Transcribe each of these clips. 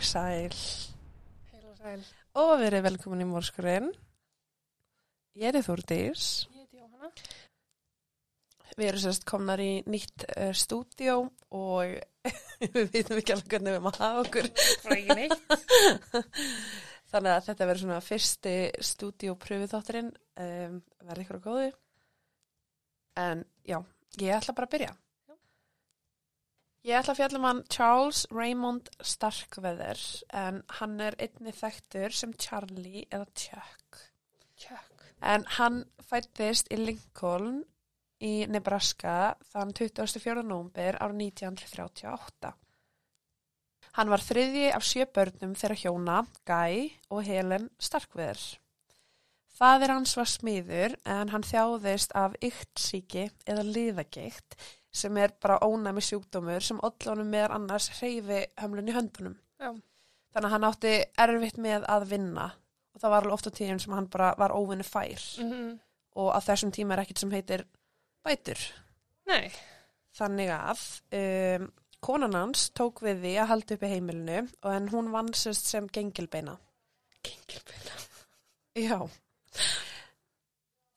Og sæl Heil og sæl. og verið velkomin í mórskurinn. Ég er Þúrdís. Ég heiti Jóhanna. Við erum sérst komnar í nýtt uh, stúdíó og við veitum ekki alveg hvernig við maður hafa okkur. Frá ekki neitt. Þannig að þetta verður svona fyrsti stúdíópröfuþátturinn. Um, verður ykkur á góðu. En já, ég ætla bara að byrja. Ég ætla að fjalla um hann Charles Raymond Starkweather en hann er einni þekktur sem Charlie eða Chuck. Tjökk. En hann fættist í Lincoln í Nebraska þann 24. nómber árið 1938. Hann var þriðji af sjö börnum þeirra hjóna, Guy og Helen Starkweather. Fadir hans var smiður en hann þjáðist af yktsíki eða liðageikt sem er bara ónæmi sjúkdómur sem ollunum meðan annars hreyfi hömlun í höndunum. Já. Þannig að hann átti erfitt með að vinna og það var alveg oft á tíðin sem hann bara var óvinni fær Mm og á þessum tíma er ekkert sem heitir bætur. Nei. Þannig að um, konan hans tók við því að halda upp í heimilinu og en hún vann sérst sem gengilbeina. Gengilbyrna. Já.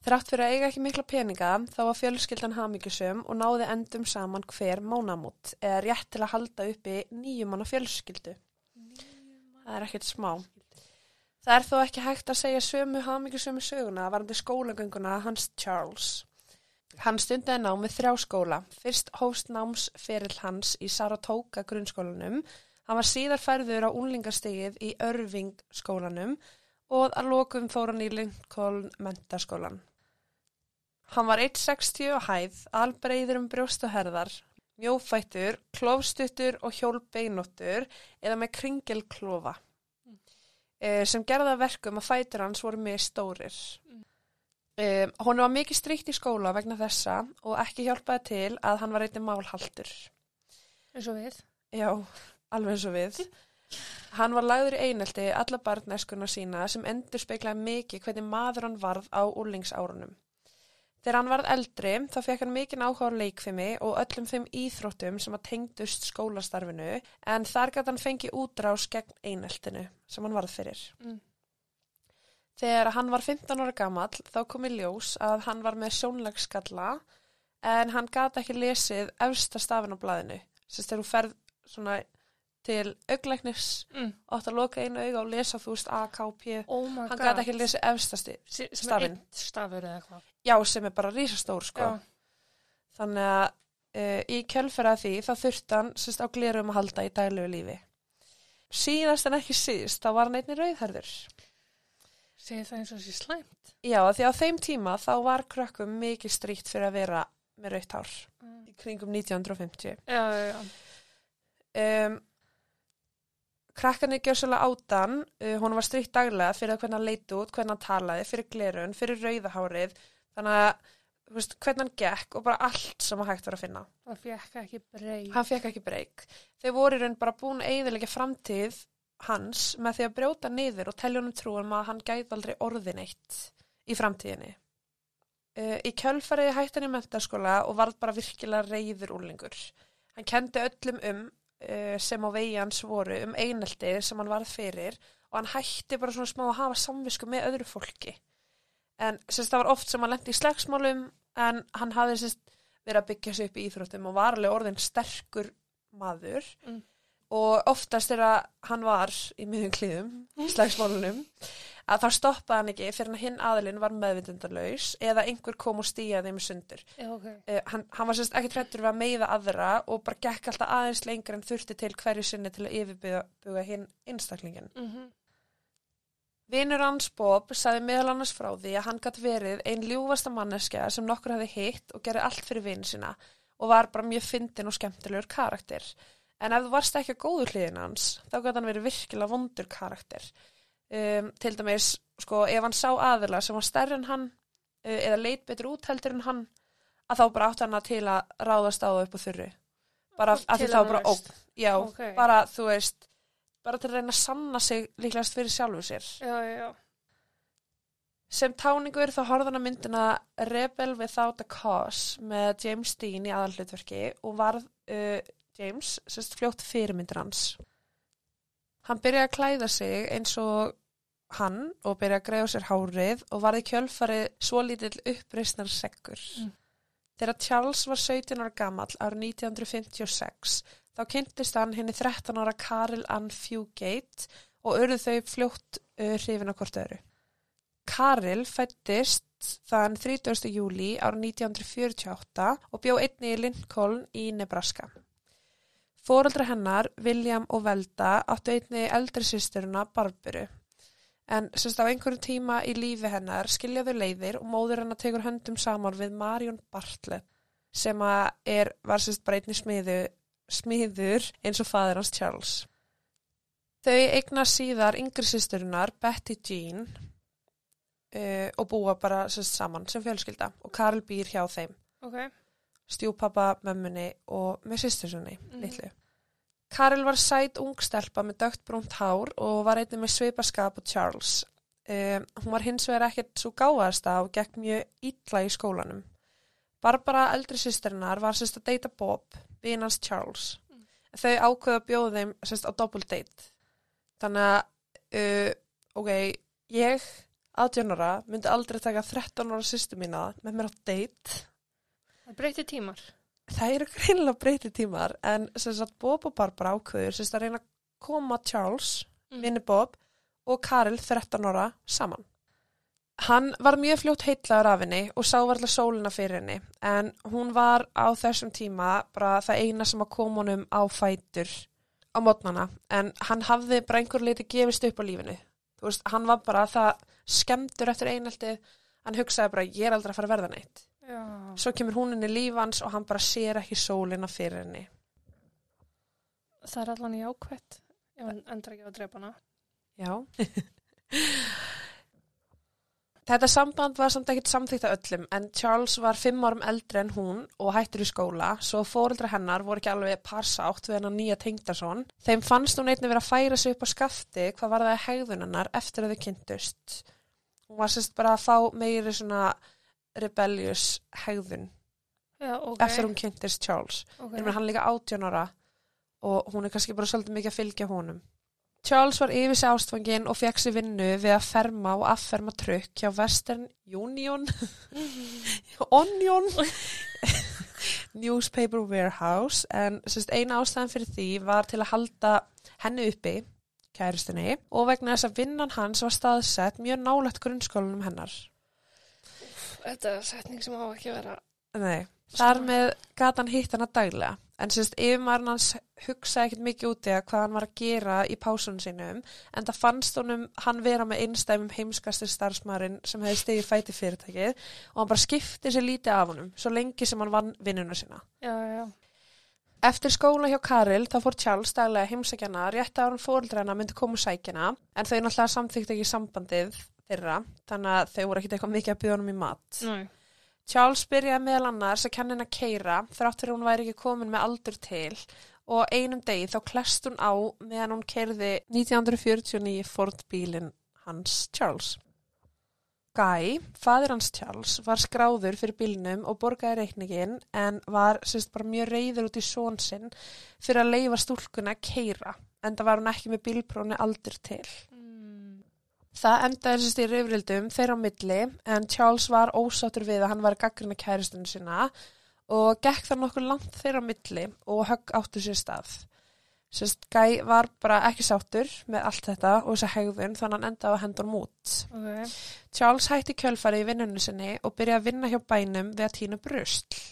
Þrátt fyrir að eiga ekki mikla peninga þá var fjölskyldan hamingjusum og náði endum saman hver mánamót eða rétt til að halda uppi nýjumanna fjölskyldu. Það er ekkert smá. Það er þó ekki hægt að segja sömu hamingjusum söguna varandi skólagönguna hans Charles. Hann stundaði nám við þrjá skóla. Fyrst hóst náms ferill hans í Saratoga grunnskólanum. Hann var síðar færður á unlingastegið í Örving skólanum og að lokum fór hann í Lincoln mentaskólan. Hann var 1,60 á hæð, albreiður um brjóst og herðar, mjófættur, klófstuttur og hjólbeinóttur eða með kringilklofa Mm. eh, sem gerða verkum að fætur hans voru mjög stórir. Mm. Um, hún var mikið stríkt í skóla vegna þessa og ekki hjálpaði til að hann var eitthvað málhaldur. Eins og við. Já, alveg eins og við. Hann var lagður í einelti alla barnæskuna sína sem endur speiklaði mikið hvernig maður hann varð á úrlingsárunum. Þegar hann varð eldri þá fekk hann mikið áhuga á leikfimi og öllum þeim íþróttum sem að tengdust skólastarfinu en þar gæti hann fengið útrás gegn eineltinu sem hann varð fyrir. Mm. Þegar hann var 15 ára gamall þá kom í ljós að hann var með sjónlagsskalla en hann gati ekki lesið efsta stafin á blaðinu. Sérst þegar þú ferð svona til auglæknis Mm. átt að loka einu auga og lesa þú veist A, K, P. Oh Hann gati ekki lesið efsta sti. Se- Sem stafinn. er eitt stafur eða eitthvað. Já, sem er bara rísastór sko. Já. Þannig að uh, í kjölfæra því þá þurfti hann sérst á glerum að halda í daglegu lífi. Síðast en ekki síðst þá var hann einnig rauðherður. Segir það eins og þessi slæmt. Já, því á þeim tíma þá var krökkum mikið stríkt fyrir að vera með rautt hár Mm. í kringum 1950. Já, já, já. Um, krakkarnir gjör svolítið átan, uh, hún var stríkt daglega fyrir hvernig hann leit út, hvernig hann talaði, fyrir glerun, fyrir rauðahárið, þannig að veist, hvernig hann gekk og bara allt sem að hægt var að finna. Það fekk ekki breyk. Hann fekk ekki breyk. Þeir voru í raun bara búin eiðilega framtíð hans með því að brjóta niður og telja honum trúum að hann gæti aldrei orðin eitt í framtíðinni. Uh, í kjölfariði hætti hann í mentaskóla og varð bara virkilega reyður úrlingur. Hann kendi öllum um uh, sem á vegi hans voru um einelti sem hann varð fyrir og hann hætti bara svona smá að hafa samvisku með öðru fólki. En sérst, það var oft sem hann lendi í slagsmálum en hann hafði sérst, verið að byggja sig upp í íþróttum og var alveg orðin sterkur maður Mm. og oftast þegar hann var í miðjum klíðum, í slagsmálunum að þá stoppaði hann ekki fyrir að hinn aðilinn var meðvindundarlaus eða einhver kom og stíjaði þeim sundur. Já, ok. Uh, hann, hann var sérst ekki trættur við að meiða aðra og bara gekk alltaf aðeins lengur en þurfti til hverju sinni til að yfirbuga hinn einstaklingin. Mm Vinur hans Bob sagði meðal annars frá því að hann gætt verið ein ljúfasta manneskja sem nokkur hafi hitt og gerði allt fyrir vinn sína og var bara mjög fyndin og skemmtilegur karakter. En ef þú varst ekki að góðu hliðin hans, þá gæti hann verið virkilega vondur karakter. Um, til dæmis, sko, ef hann sá aðila sem var stærri en hann uh, eða leit betur út heldur en hann, að þá bara átt hann að til að ráðast á það upp á þurru. Bara að því þá bara ógn. Já, Ok. bara, þú veist, bara til að reyna að sanna sig líklegast fyrir sjálfu sér. Já, já. Sem táningur þá horfði hann að myndina Rebel Without a Cause með James Dean í aðalhlutverki og varð uh, James sérst fljótt fyrirmyndir hans. Hann byrjaði að klæða sig eins og hann og byrjaði að greiða sér hárið og varði kjölfarið svo lítill uppreisnar sekkur. Mm. Þegar Charles var 17 ára gamall árið 1956 þá kynntist hann henni 13 ára Karel Ann Fugate og urðu þau fljótt uh, hrifin á hvort öðru. Karel fættist þann 30. júli árið 1948 og bjó einni í Lincoln í Nebraska. Fóreldra hennar, William og Velda, áttu einni eldri sýsturina Barbaru. En semst á einhverjum tíma í lífi hennar skiljaðu leiðir og móður hennar tekur höndum saman við Marion Bartlett sem er, var semst bara einni smiðu, smiður eins og faður hans Charles. Þau eigna síðar yngri sýsturinnar Betty Jean uh, og búa bara semst saman sem fjölskylda og Karl býr hjá þeim Ok. stjúpappa, mömmunni og með sýstursunni, Mhm. litlu. Karel var sæt ung stelpa með dögt brúnt hár og var einnig með svipaskap og Charles. Um, hún var hins vegar ekkert svo gáðasta og gekk mjög illa í skólanum. Barbara, eldri sýsturinnar, var sérst að deyta Bob, vinans Charles. Þau ákveða að bjóða þeim sérst á double date. Þannig að, uh, ok, ég, 18 ára, myndi aldrei taka 13 ára sýstu mína með mér á date Það breyti tímar. það eru greinilega breyti tímar en sem sagt Bob og Barbara ákveður sagt að reyna að koma Charles, Mm. vinni Bob og Karel 13 ára saman. Hann var mjög fljótt heitlaður af henni og sá varlega sólina fyrir henni en hún var á þessum tíma bara það eina sem að koma honum á fætur á mótnana en hann hafði bara einhver leiti gefist upp á lífinu. Þú veist, hann var bara það skemmtur eftir eineltið, hann hugsaði bara ég er aldrei að fara að verða neitt. Já. Svo kemur hún inn í lífans og hann bara sér ekki sólina fyrir henni. Það er allan jákvætt. Ef hann endur ekki að drepa hana. Já. Þetta samband var samt ekkert samþýtt af öllum en Charles var fimm árum eldri en hún og hættur í skóla svo fóreldra hennar voru ekki alveg parsátt við hennar nýja tengdason. Þeim fannst hún einnig vera að færa sig upp á skafti hvað var það hegðun hennar eftir að þau kynntust. Hún var sérst bara að fá meiri svona rebellious hegðun Já, ok. eftir hún kynntist Charles. Ok. Ég meina hann er líka 18 ára og hún er kannski bara svolítið mikið að fylgja honum. Charles var yfir sig ástfangin og fekk sér vinnu við að ferma og afferma trukk hjá Western Union Onion Newspaper Warehouse en eina ástæðan fyrir því var til að halda henni uppi kæristinni og vegna þess að vinnan hans var staðsett mjög nálægt grunnskólanum hennar. Þetta er setning sem á ekki að vera. Nei, þar með gat hann hitt hana daglega. En sérst, yfirmaðurinn hans hugsaði ekkert mikið út í að hvað hann var að gera í pásunum sínum, en það fannst honum hann vera með einstæmum heimskastir starfsmaðurinn sem hefði stegið fæti fyrirtækið og hann bara skipti sér lítið af honum, svo lengi sem hann vann vinnuna sína. Já, já. Eftir skóla hjá Karil þá fór Charles daglega heimsækjana rétt að hann fóreldrana myndi koma sækjana en þau náttúrulega samþykti ekki sambandið þeirra þannig að þau voru ekkert eitthvað mikið að byggja honum í mat. Næ. Charles byrjaði meðal annars að að keira þrátt fyrir að hún væri ekki komin með aldur til og einum degi þá klest hún á meðan hún kerði 1949 Ford bílinn hans Charles. Guy, fadir hans Charles, var skráður fyrir bílnum og borgaði reikningin en var sérst bara mjög reyður út í són sinn fyrir að leifa stúlkunni að keira en það var hún ekki með bílpróni aldur til. Það endaði sérst í reyfrildum þeirra á milli en Charles var ósáttur við að hann var að gaggrina kæristinu sína og gekk það nokkur langt þeirra á milli og högg áttu sér stað. Sérst Guy var bara ekki sáttur með allt þetta og þessa hegðun þannig hann endaði að hendur mút. Ok. Charles hætti kjölfari í vinnunni sinni og byrjaði að vinna hjá bænum við að tína brusl.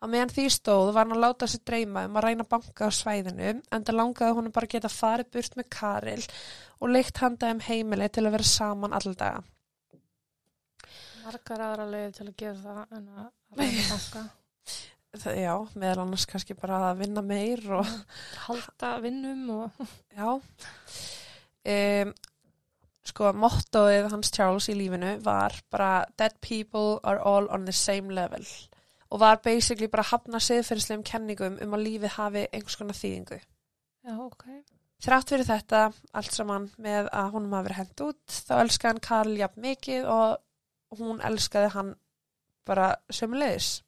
Á meðan því stóð var hann að láta sig dreyma um að ræna banka á svæðinu en það langaði hún bara geta farið burt með Karil og leikt handa um heimili til að vera saman alldaga. Margar aðra leiðir til að gera það en að ræða banka. Það, já, meðal annars kannski bara að vinna meir og Halda vinnum og... já. Um, sko, mottoið hans Charles í lífinu var bara Dead people are all on the same level og var basically bara að hafna siðferðislegum kenningum um að lífið hafi einhvers konar þýðingu. Já, ok. Þrátt fyrir þetta, allt saman með að honum hafi verið hent út, þá elskaði hann Karl jafn mikið og hún elskaði hann bara sömulegis.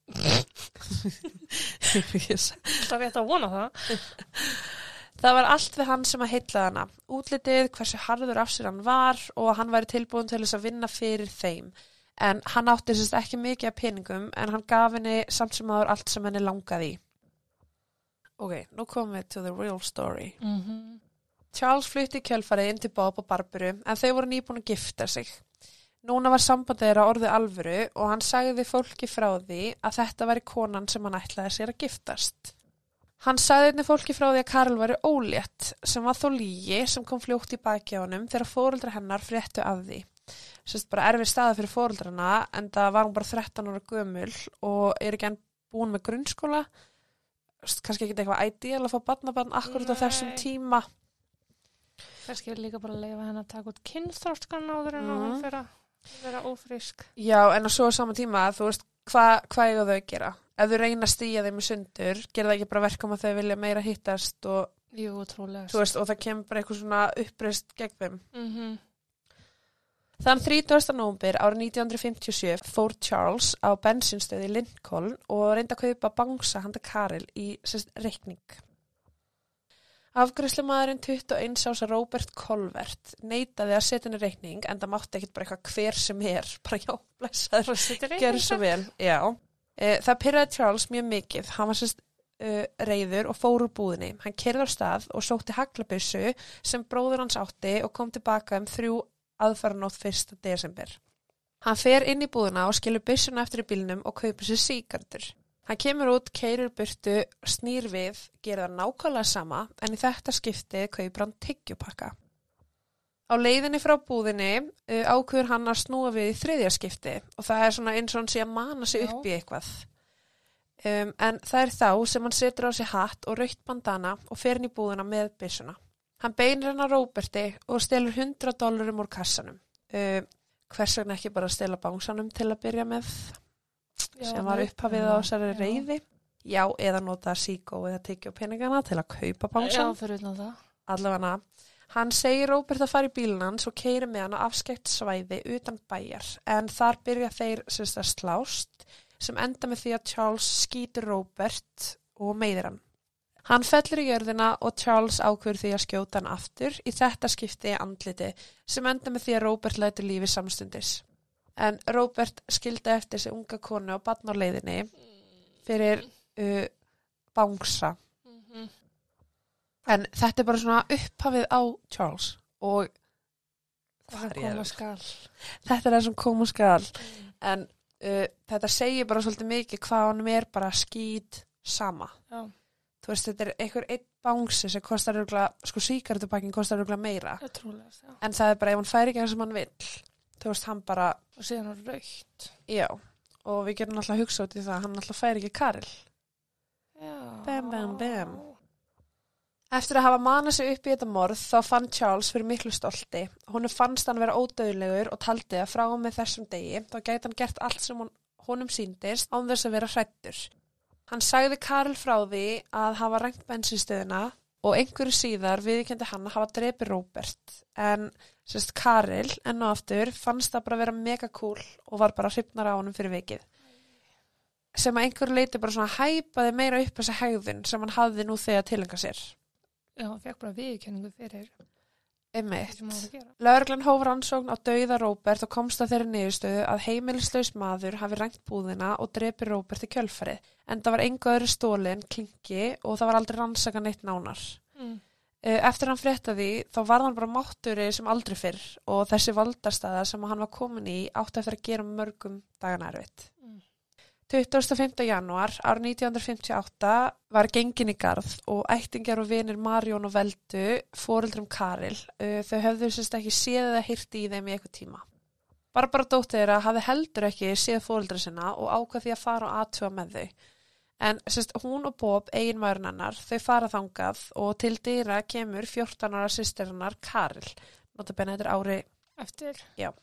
Það rétt að vona það. Það var allt við hann sem að heitlaði hana, útlitið, hversu harður af sér hann var og að hann væri tilbúin til þess að vinna fyrir þeim. En hann átti sérst ekki mikið af peningum en hann gaf henni samt sem aður allt sem henni langaði í. Ok, nú komum við to the real story. Mhm. Charles flutti í kjölfarið inn til Bob og Barburu en þau voru nýbúin að gifta sig. Núna var sambandið þeirra orðið alvöru og hann sagði fólki frá því að þetta væri konan sem hann ætlaði sér að giftast. Hann sagði einnig fólki frá því að Karl væri ólétt sem var þó lígi sem kom fljótt í baki á honum þegar fóreldra hennar fréttu af því. Sérst bara erfið staða fyrir fóreldrana en það var hún bara 13 ára gömul og er ekki enn búin með grunnskóla. Kannski ekki eitthvað ideal að fá barnabarn akkurat á þessum Nei. tíma. Kannski er líka bara að leifa henn að taka út kynþróskan áður en mm. hún fyrir að vera ófrísk. Já, en á svo sama tíma, þú veist, hvað hva eiga þau að gera? Ef þau reyna að stýja þeim í sundur, gera það ekki bara verkum að þau vilja meira hittast og, Jú, þú og það kemur bara eitthvað svona uppreist gegn þeim. Mm Þann 30. nómbir árið 1957 fór Charles á bensinstöði Lincoln og reyndi að kaupa bangsa handa Karel í reikning. Afgræslumadurinn 21 ása Robert Colvert neitaði að setja henni reikning en það mátti ekkit bara eitthvað hver sem er, bara já, blessaður. Gerðu svo vel, já. E, það pyrraði Charles mjög mikið. Hann var sérst uh, reyður og fór úr búðinni. Hann kerði á stað og sótti haglabissu sem bróður hans átti og kom tilbaka um þrjú aðfaranótt 1. desember. Hann fer inn í búðina og skilur byssuna eftir í bílnum og kaupir sér síkardur. Hann kemur út, keirir burtu, snýr við, gerir það nákvæmlega sama en í þetta skipti kaupir hann tyggjupakka. Á leiðinni frá búðinni ákveður hann að snúa við í þriðja skipti og það er svona eins og hann sé að mana sig upp í eitthvað. Um, en það er þá sem hann setur á sig hatt og raukt bandana og fer inn í búðina með byssuna. Hann beinir hann að Róberti og stelur 100 dólarum úr kassanum. Uh, hvers vegna ekki bara stela bánsanum til að byrja með sem var upphafið á þessari reyði. Já, eða nota síkó eða tyggja peningana til að kaupa Já, bánsan fyrir utan það. allavega hann segir Róbert að fara í bílinn hans og keiri með hann á afskekt svæði utan bæjar en þar byrja þeir semst að slást sem enda með því að Charles skýtur Róbert og meiðir hann. Hann fellur í jörðina og Charles ákveður því að skjóta hann aftur í þetta skipti andliti sem enda með því að Róbert lætur lífi samstundis. En Róbert skildi eftir sig unga konu og á leiðinni fyrir uh, bangsa Mhm. En þetta er bara svona upphafið á Charles og Hvar er skal. þetta er það sem koma skal. En uh, þetta segir bara svolítið mikið hvað hann er bara skýt sama. Já, Þú veist, þetta er einhver einn bangsi sem kostar örgulega, sko síkartupakkin kostar örgulega meira. er trúlega. En það er bara ef hann fær ekki það sem hann vill. Þú veist, hann bara, Og síðan er raukt. já. Og við getum alltaf að hugsa út í það, hann alltaf fær ekki Karel. Já. Bam, bam, bam. Eftir að hafa manað sig upp í þetta morð þá fann Charles fyrir miklu stolti. Hún fannst hann vera ódöðlegur og taldi að frá og með þessum degi þá gæti hann gert allt sem honum síndist án þess að vera hrættur. Hann sagði Karel frá því að hafa rænt bensinstöðina og einhverju síðar viðkendi hann að hafa drepi Róbert. En sérst Karel enn og aftur fannst það bara vera mega cool og var bara hrifnar á honum fyrir vikið. Sem að einhverju leiti bara svona hæpaði meira upp þessa hegðun sem hann hafði nú þegar tilenga sér. Já, hann fekk bara viðkenningu fyrir Lörglann hóf rannsókn á dauða Róbert og komst að þeirri niðurstöðu að heimilislaus maður hafi rænt búðina og drepi Róbert í kjölfarið. En það var engu öðru stólin, klingi og það var aldrei rannsaka neitt nánar. Mm. Eh, Eftir hann frétta því þá var hann bara mátturi sem aldrei fyrr og þessi valdarstaða sem hann var komin í átti eftir að gera mörgum dagan erfitt. Mm. 25. janúar árið 1958 var gengin í garð og ættingjar og vinir Marjón og Veldu fóreldrum Karil. Þau höfðu sérst ekki séð eða hýrti í þeim í eitthvað tíma. Barbara dóttir þeirra hafði heldur ekki séð fóreldra sinna og ákvað því að fara og aðtuga með þau. En sérst hún og Bob, eiginmaðurinn hennar, þau fara þangað og til dýra kemur 14 ára sýstirinnar Karil. Notabenni þetta er ári Eftir. og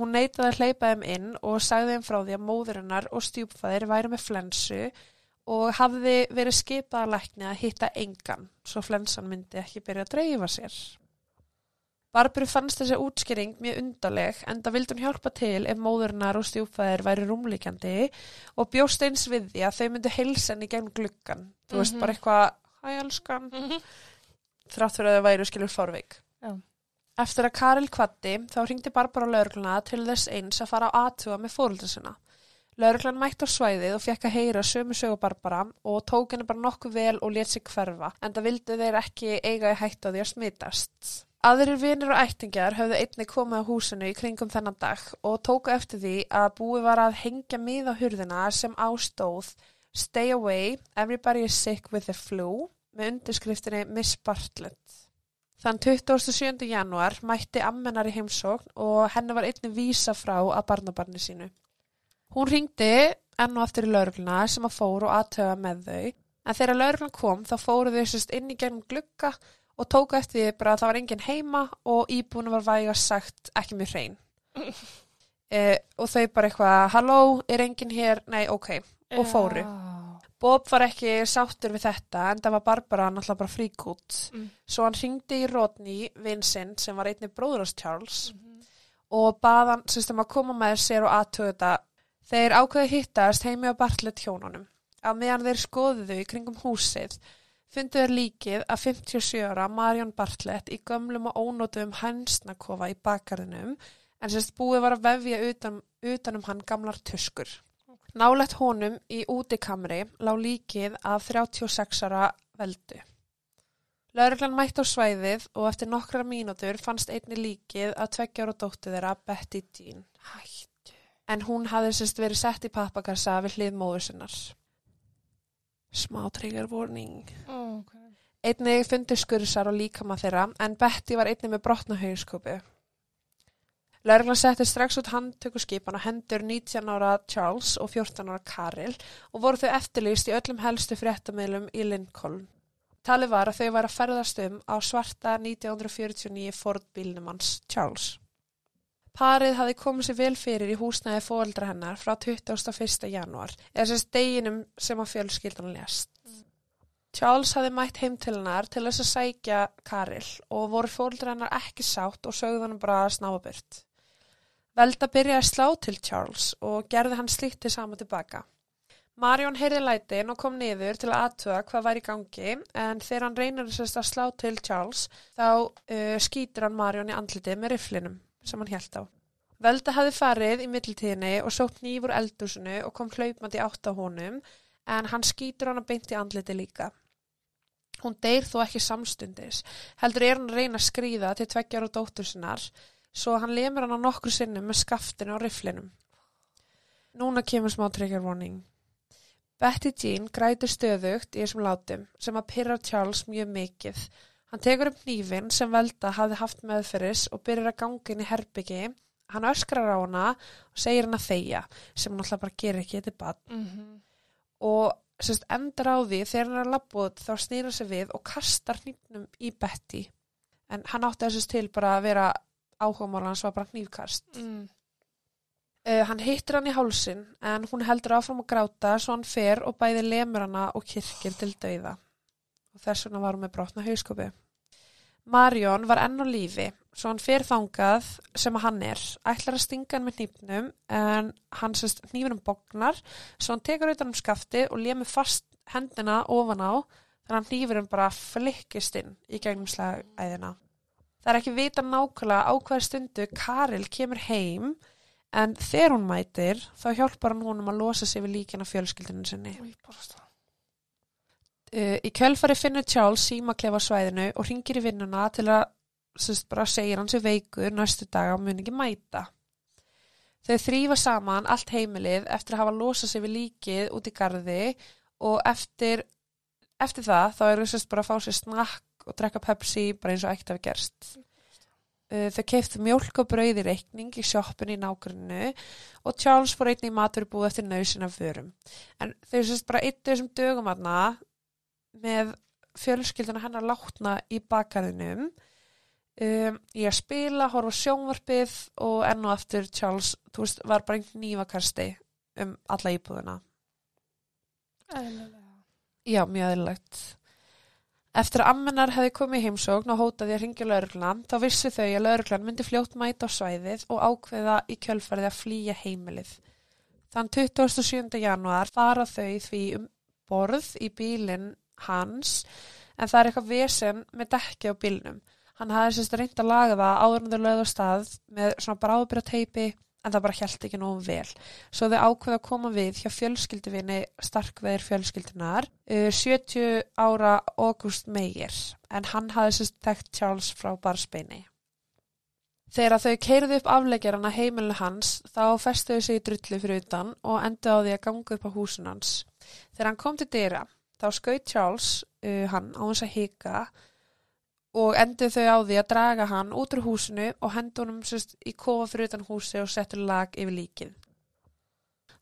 hún neitaði að hleypa þeim inn og sagði þeim frá því að móðurinnar og stjúpfæðir væri með flensu og hafði verið skipað að lækni að hitta engan svo flensan myndi ekki byrja að dreifa sér. Barburu fannst þessi útskýring mjög undarleg en það vildi hún hjálpa til ef móðurinnar og stjúpfæðir væri rúmlíkjandi og bjóst eins við því að þau myndu heilsa henni gegn gluggan. Þú veist Mhm. bara eitthvað, hæ elskan, Mhm. þrátt fyrir að þau væru skilur forvik. Já. Eftir að Karel kvatti þá ringdi Barbara laurugluna til þess eins að fara á aðtuga með fóröldra sinna. Lauruglan mætti á svæðið og fekk að heyra sömu sögu Barbara og tók henni bara nokkuð vel og let sig hverfa en það vildu þeir ekki eiga í hættu á því að smitast. Aðrir vinir og ættingjar höfðu einni komið á húsinu í kringum þennan dag og tóku eftir því að búið var að hengja miða hurðina sem ástóð Stay away, everybody is sick with the flu með undirskriftinni Miss Bartlett. Þann 27. januar mætti ammenar í heimsókn og henni var einni vísa frá að barnabarni sínu. Hún ringdi enn og aftur í laurugluna sem að fóru og aðtöfa með þau en þegar lauruglun kom þá fóru þau sérst inn í gegnum glugga og tóku eftir því bara að það var enginn heima og íbúinu var væga sagt ekki mjög hrein. e, og þau bara eitthvað, halló, er enginn hér? Nei, ok, og fóru. Bob var ekki sáttur við þetta en það var Barbara náttúrulega bara fríkút. Mm. Svo hann ringdi í Rodney, vinsinn, sem var einnig bróður ás Charles Mhm. og bað hann sem að koma með sér og aðtöðu þetta. Þeir ákveði hittast heimi á Bartlett hjónunum. Á meðan þeir skoðuðu í kringum húsið fundu þeir líkið að 57 ára Marion Bartlett í gömlum og ónótuðum hænsnakofa í bakgarðinum en sérst búið var að vefja utan, utanum hann gamlar tuskur. Nálætt honum í útikamri lá líkið af 36 ára veldu. Lauruglan mætti á svæðið og eftir nokkra mínútur fannst einni líkið að tveggjára dóttu þeirra Betty Jean. Hættu. En hún hafði sérst verið sett í pappakassa við hlið móður sinnar. Smá trigger warning. Oh, ok. Einnig fundu skursar og líkama þeirra en Betty var einnig með brotna haugskópu. Lörglan setti strax út handtökuskipan á hendur 19 ára Charles og 14 ára Karel og voru þau eftirlýst í öllum helstu fréttamilum í Lincoln. Talið var að þau var að ferðast um á svarta 1949 Ford bílnum hans Charles. Parið hafði komið sér vel fyrir í húsnæði fóaldra hennar frá 21. januar, eða sérst deginum sem að fjölskyldan lést. Charles hafði mætt heim til hennar til þess að sækja Karil og voru fóldra hennar ekki sátt og sögðu hann bara að snáfa burt. Velda byrjaði að slá til Charles og gerði hann slíkt til sama tilbaka. Marion heyrði lætin og kom niður til að aðtuga hvað væri í gangi en þegar hann reynir að slá til Charles þá uh, skýtur hann Marion í andlitið með riflinum sem hann held á. Velda hafði farið í mittiltíðinni og sótt nýfur eldúsinu og kom hlaupmandi átt á honum en hann skýtur hann að beint í andliti líka. Hún deyr þó ekki samstundis. Heldur er hann að reyna að skrýða til tveggjar og dóttur sinnar, svo hann lemur hann á nokkru sinnum með skaftinu og riflinum. Núna kemur smá trigger warning. Betty Jean grætur stöðugt í þessum látum sem að pyrra Charles mjög mikið. Hann tekur upp nýfin sem Velda hafði haft meðferðis og byrjar að ganga inn í herbyggi. Hann öskrar á hana og segir hann að þegja sem hann alltaf bara gerir ekki bad Mm -hmm. og sérst, endar á því þegar hann er að labba út þá snýra sig við og kastar hnífnum í Betty en hann átti þessast til bara að vera áhugamál hans var bara hnífkast Mm. uh, hann hittir hann í hálsin en hún heldur áfram að gráta svo hann fer og bæði lemur hana og kirkir til dauða og þess vegna var hún með brotna hauskopi Marion var enn á lífi svo hann fer þangað sem að hann er ætlar að stinga hann með hnífnum en hann sérst hnífinum bognar svo hann tekur utan um skafti og lemur fast hendina ofan á þannig að hnífurinn bara flikkist inn í gegnum slagæðina. Það er ekki vita nákvæmlega á hver stundu Karil kemur heim en þegar hún mætir þá hjálpar hann honum að losa sig við líkina fjölskyldinu sinni. Uh, í kjölfari finnur Charles símaklefa á svæðinu og ringir í vinnuna til að sérst, bara segir hann sér veikur næstu daga og mun ekki mæta. Þau þrýfa saman allt heimilið eftir að hafa losað sig við líkið út í garði og eftir, eftir það þá eru sérst bara að fá sér snakk og drekka Pepsi bara eins og ekkert hafi gerst. Uh, þau keiftu mjólk og brauð í reikning í sjoppunni í nágrunnu og Charles fór einnig í maturubúð eftir nausin af vörum. En þau sérst bara eittu þessum dögum aðna með fjölskylduna hennar látna í bakgarðinum um, í að spila, horfa sjónvarpið og enn og aftur Charles, veist, var bara einhvern nývakasti um alla íbúðuna. Eðlilega. Já, mjög aðeinlegt. Eftir að ammennar hefði komið í heimsókn og hótaði að ringja lauruglan, þá vissi þau að lauruglan myndi fljótt mæta á svæðið og ákveða í kjölfarið að flýja heimilið. Þann 27. januar fara þau því um borð í bílinn hans en það er eitthvað vesen með dekki á bílnum. Hann hafði sérst reynd að laga það áður en þau lögðu á stað með svona bráðbyrja teipi en það bara hjælt ekki nógu vel. Svo þau ákveða að koma við hjá fjölskylduvinni starkveðir fjölskyldunar uh, 70 ára August Meyer en hann hafði sérst þekkt Charles frá Barsbeini. Þegar þau keirðu upp afleggjarana heimilinu hans þá festuðu sig í drullu fyrir utan og endu á því að ganga upp á húsun hans. Þegar hann kom til dyra þá skaut Charles uh, hann á þess að hika og endur þau á því að draga hann út úr húsinu og hendur honum sérst, í kofa fyrir utan húsi og settur lag yfir líkið.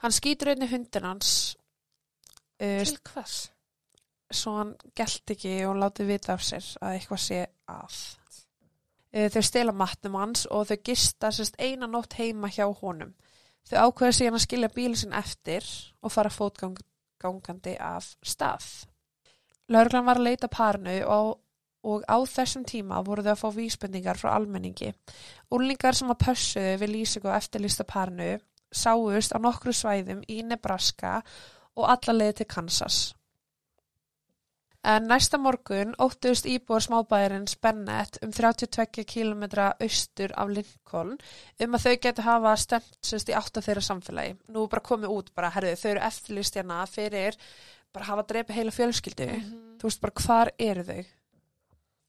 Hann skýtur einni hundin hans uh, Til hvers? svo hann gælt ekki og látið vita af sér að eitthvað sé að. Uh, þau stela matnum hans og þau gista sérst eina nótt heima hjá honum. Þau ákveða síðan að skilja bílinn sinn eftir og fara fótgangandi af stað. Lörglan var að leita parnu og og á þessum tíma voru þau að fá vísbendingar frá almenningi. Úlningar sem að pössuðu við lýsingu og eftirlista parnu sáust á nokkru svæðum í Nebraska og alla leiði til Kansas. En næsta morgun óttuðust íbúar smábæðirins Bennett um 32 km austur af Lincoln um að þau getur hafa stemt sérst í átt af þeirra samfélagi. Nú bara komið út bara, herðu, þau eru eftirlist hérna fyrir bara hafa dreipið heila fjölskyldu. Mhm. Þú veist bara, hvar eru þau?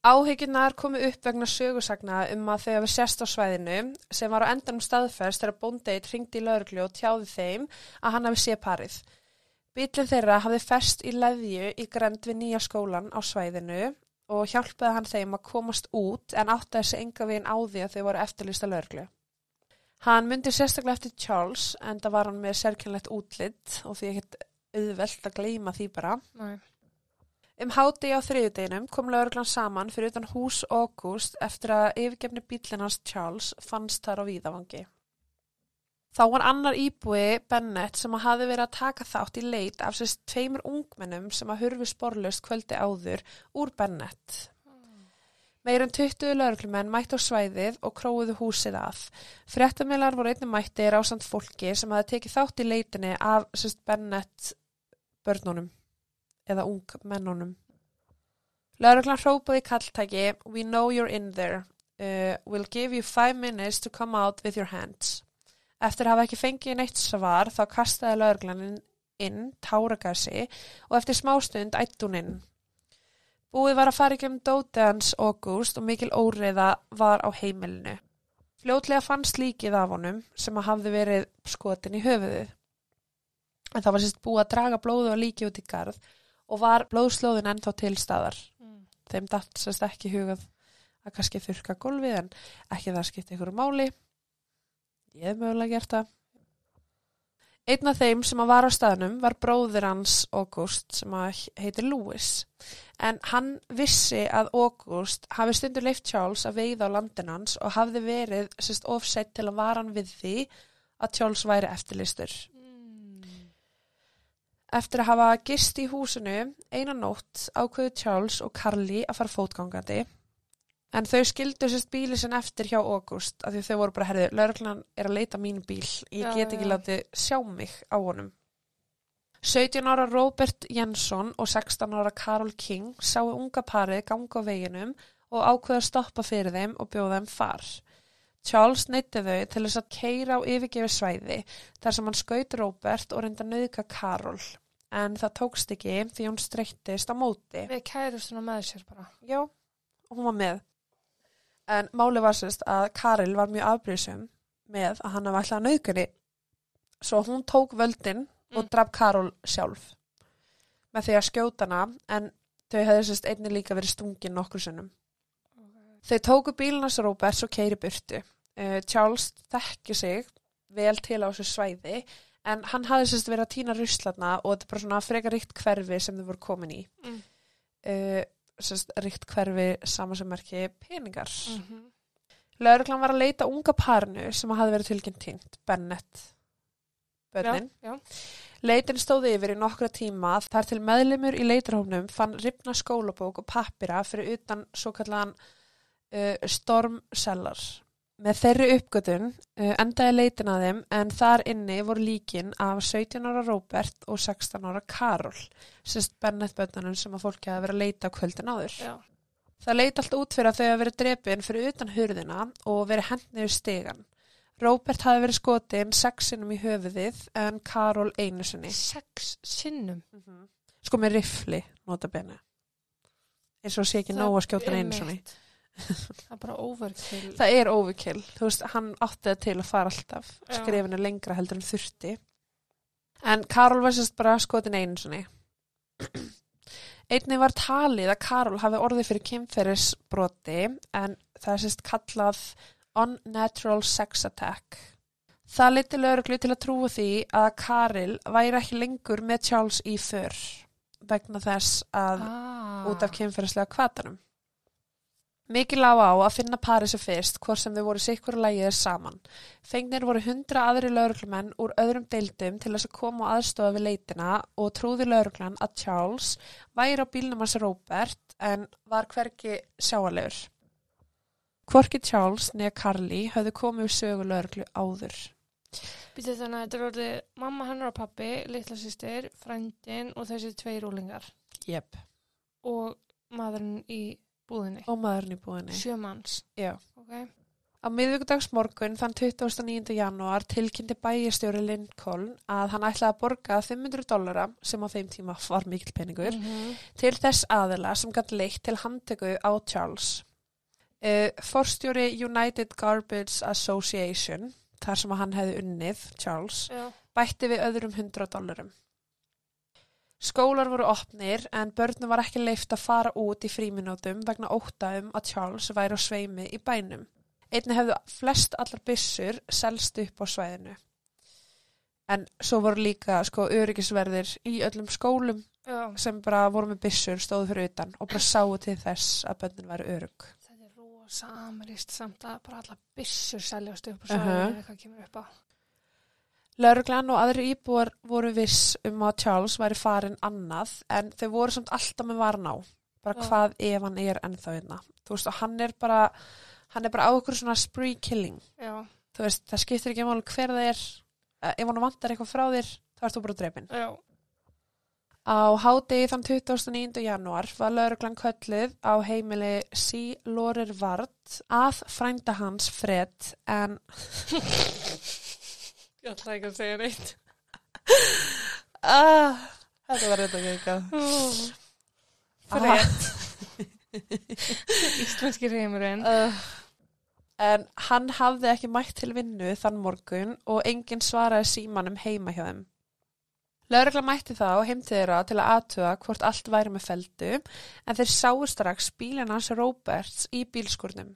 Áhyggjurnar komu upp vegna sögursagna um að þau hafi sérst á svæðinu sem var á endanum staðferst þegar bóndeit ringdi í lauruglu og tjáði þeim að hann hafi sé parið. Bílinn þeirra hafði ferst í leðju í grend við nýja skólan á svæðinu og hjálpaði hann þeim að komast út en átti þessi enga veginn á því að þau voru eftirlista lauruglu. Hann myndi sérstaklega eftir Charles en það var hann með sérkynlegt útlitt og því ekkert auðvelt að gleyma því bara. Nei. Um háti á þriðudeginum kom lauruglan saman fyrir utan hús August eftir að yfirgefni bílinn hans Charles fannst þar á víðavangi. Þá var annar íbúi Bennett sem að hafi verið að taka þátt í leit af sérst tveimur ungmennum sem að hurfi sporlaust kvöldi áður úr Bennett. Meirinn 20 lauruglumenn mætti á svæðið og króuðu húsið að. Fréttamilar voru einnig mættir á samt fólki sem hafi tekið þátt í leitinni af sérst Bennett börnunum eða ungmennunum. Lauruglan hrópaði í kalltæki We know you're in there. Uh, we'll give you five minutes to come out with your hands. Eftir að hafa ekki fengið neitt svar þá kastaði lauruglan inn, táragasi og eftir smástund ætt hún inn. Búið var að fara ekki um Dóteans August og mikil óreiða var á heimilinu. Fljótlega fannst líkið af honum sem að hafði verið skotin í höfuðið. En það var sérst búið að draga blóðu og líki út í garð og var blóðslóðin ennþá til staðar. Mm. Þeim datt sérst ekki hugað að kannski þurka gólfið en ekki það skipti ykkur máli. Ég hef mögulega gert það. Einn af þeim sem var á staðnum var bróðir hans August sem heitir Lewis. En hann vissi að August hafi stundur leift Charles að veiða á landin hans og hafði verið sérst offsett til að vara hann við því að Charles væri eftirlistur. Eftir að hafa gist í húsinu eina nótt ákveðu Charles og Carly að fara fótgangandi en þau skildu sérst bíli sinn eftir hjá August því þau voru bara herðið, lauruglan er að leita mín bíl, ég get ekki látið sjá mig á honum. 17 ára Robert Jensson og 16 ára Carol King sáu unga parið ganga á veginum og ákveða að stoppa fyrir þeim og bjóða þeim far. Charles neytti þau til þess að keira á yfirgefi svæði þar sem hann skaut Robert og reynda nöðka Carol en það tókst ekki því hún streyttist á móti. Við kærustuna með sér bara. Já, hún var með. En máli var sérst að Karel var mjög afbrýðsum með að hann hafa ætlað að nauðgunni. Svo hún tók völdin og Mm. draf Karol sjálf með því að skjóta hana en þau hefði sérst einnig líka verið stungin nokkur sinnum. Þau tóku bílunas Roberts og keiri burtu. Uh, Charles þekki sig vel til á þessu svæði en hann hafði sérst verið að týna ruslatna og þetta er bara svona frekar ríkt hverfi sem þau voru komin í Mm. uh, sérst, ríkt hverfi sama sem merki peningar. Mm -hmm. Lauruglan var að leita unga parnu sem hafði verið tilkynnt tínt, Bennett, já. Leitin stóði yfir í nokkra tíma þar til meðlimur í leitarhófnum fann ripna skólabók og pappira fyrir utan svo kallan uh, stormsellar. Með þeirri uppgötun uh, endaði leitin að þeim en þar inni voru líkin af 17 ára Robert og 16 ára Karol, sérst Bennett bönnunum sem að fólki hafa verið að leita kvöldin áður. Já. Það leit allt út fyrir að þau hafa verið drepin fyrir utan hurðina og verið hendniður stegan. Robert hafi verið skotin sexinum í höfuðið en Karol einu sinni. Sex sinnum. Sko með rifli, nota bene. Eins og sé ekki nóg að skjóta einu sinni. Það er bara overkill. Það er overkill. Þú veist, hann átti það til að fara alltaf. Skrifinu lengra heldur en þurfti. En Karol var sérst bara skotin einu sinni. Einnig var talið að Karol hafi orðið fyrir kynferðisbroti en það er sérst kallað unnatural sex attack. Það liti lögreglu til að trúa því að Karil væri ekki lengur með Charles í för vegna þess að Ah. út af kynferðislega kvatanum. Mikið lág á að finna parið sem fyrst, hvort sem þau voru sikkur lægið saman. Fengnir voru hundra aðri lauruglumenn úr öðrum deildum til þess að koma og aðstofa við leitina og trúði lauruglan að Charles væri á bílnum hans Robert en var hverki sjáalegur. Hvorki Charles neða Carly höfðu komið úr sögu lauruglu áður. Býtu þannig að þetta er orðið mamma hennar og pappi, litla sýstir, frændin og þessi tvei rúlingar Jep. og maðurinn í búðinni. Og maðurinn í búinni. Sjö manns. Já. Ok. Á miðvíkudagsmorgun þann 29. janúar tilkynnti bæjastjóri Lincoln að hann ætlaði að borga 500 dollara sem á þeim tíma var mikil peningur Mhm. til þess aðila sem gætt leitt til handtöku á Charles. Uh, forstjóri United Garbage Association, þar sem hann hefði unnið, Charles, Já. bætti við öðrum 100 dollarum. Skólar voru opnir en börnum var ekki leift að fara út í fríminútum vegna óttaum að Charles væri á sveimi í bænum. Einni hefðu flest allar byssur selst upp á svæðinu. En svo voru líka sko öryggisverðir í öllum skólum Já. sem bara voru með byssur, stóðu fyrir utan og bara sáu til þess að börnin væri örug. Þetta er rosa amirist samt að bara alla byssur seljast upp og Uh svo -huh. uh eitthvað kemur upp á. Lörglan og aðri íbúar voru viss um að Charles væri farin annað en þau voru samt alltaf með varan á. Bara Já. hvað ef hann er ennþá hérna. Þú veist og hann er bara, hann er bara á ykkur svona spree killing. Já. Þú veist það skiptir ekki máli hver það er. Eh, Ef hann vantar eitthvað frá þér þá ert þú bara drefin. Já. Á hádegi þann 29. janúar var lauruglan kölluð á heimili C. Lorir Vard að frænda hans Fred en Ég ætla ekki að segja neitt. ah, þetta var reynda ekki eitthvað. Fred. Íslenski reymurinn. Uh, en hann hafði ekki mætt til vinnu þann morgun og enginn svaraði símanum heima hjá þeim. Lörgla mætti þá heim til þeirra til að aðtuga hvort allt væri með feldu en þeir sáu strax bílinn hans Roberts í bílskurnum.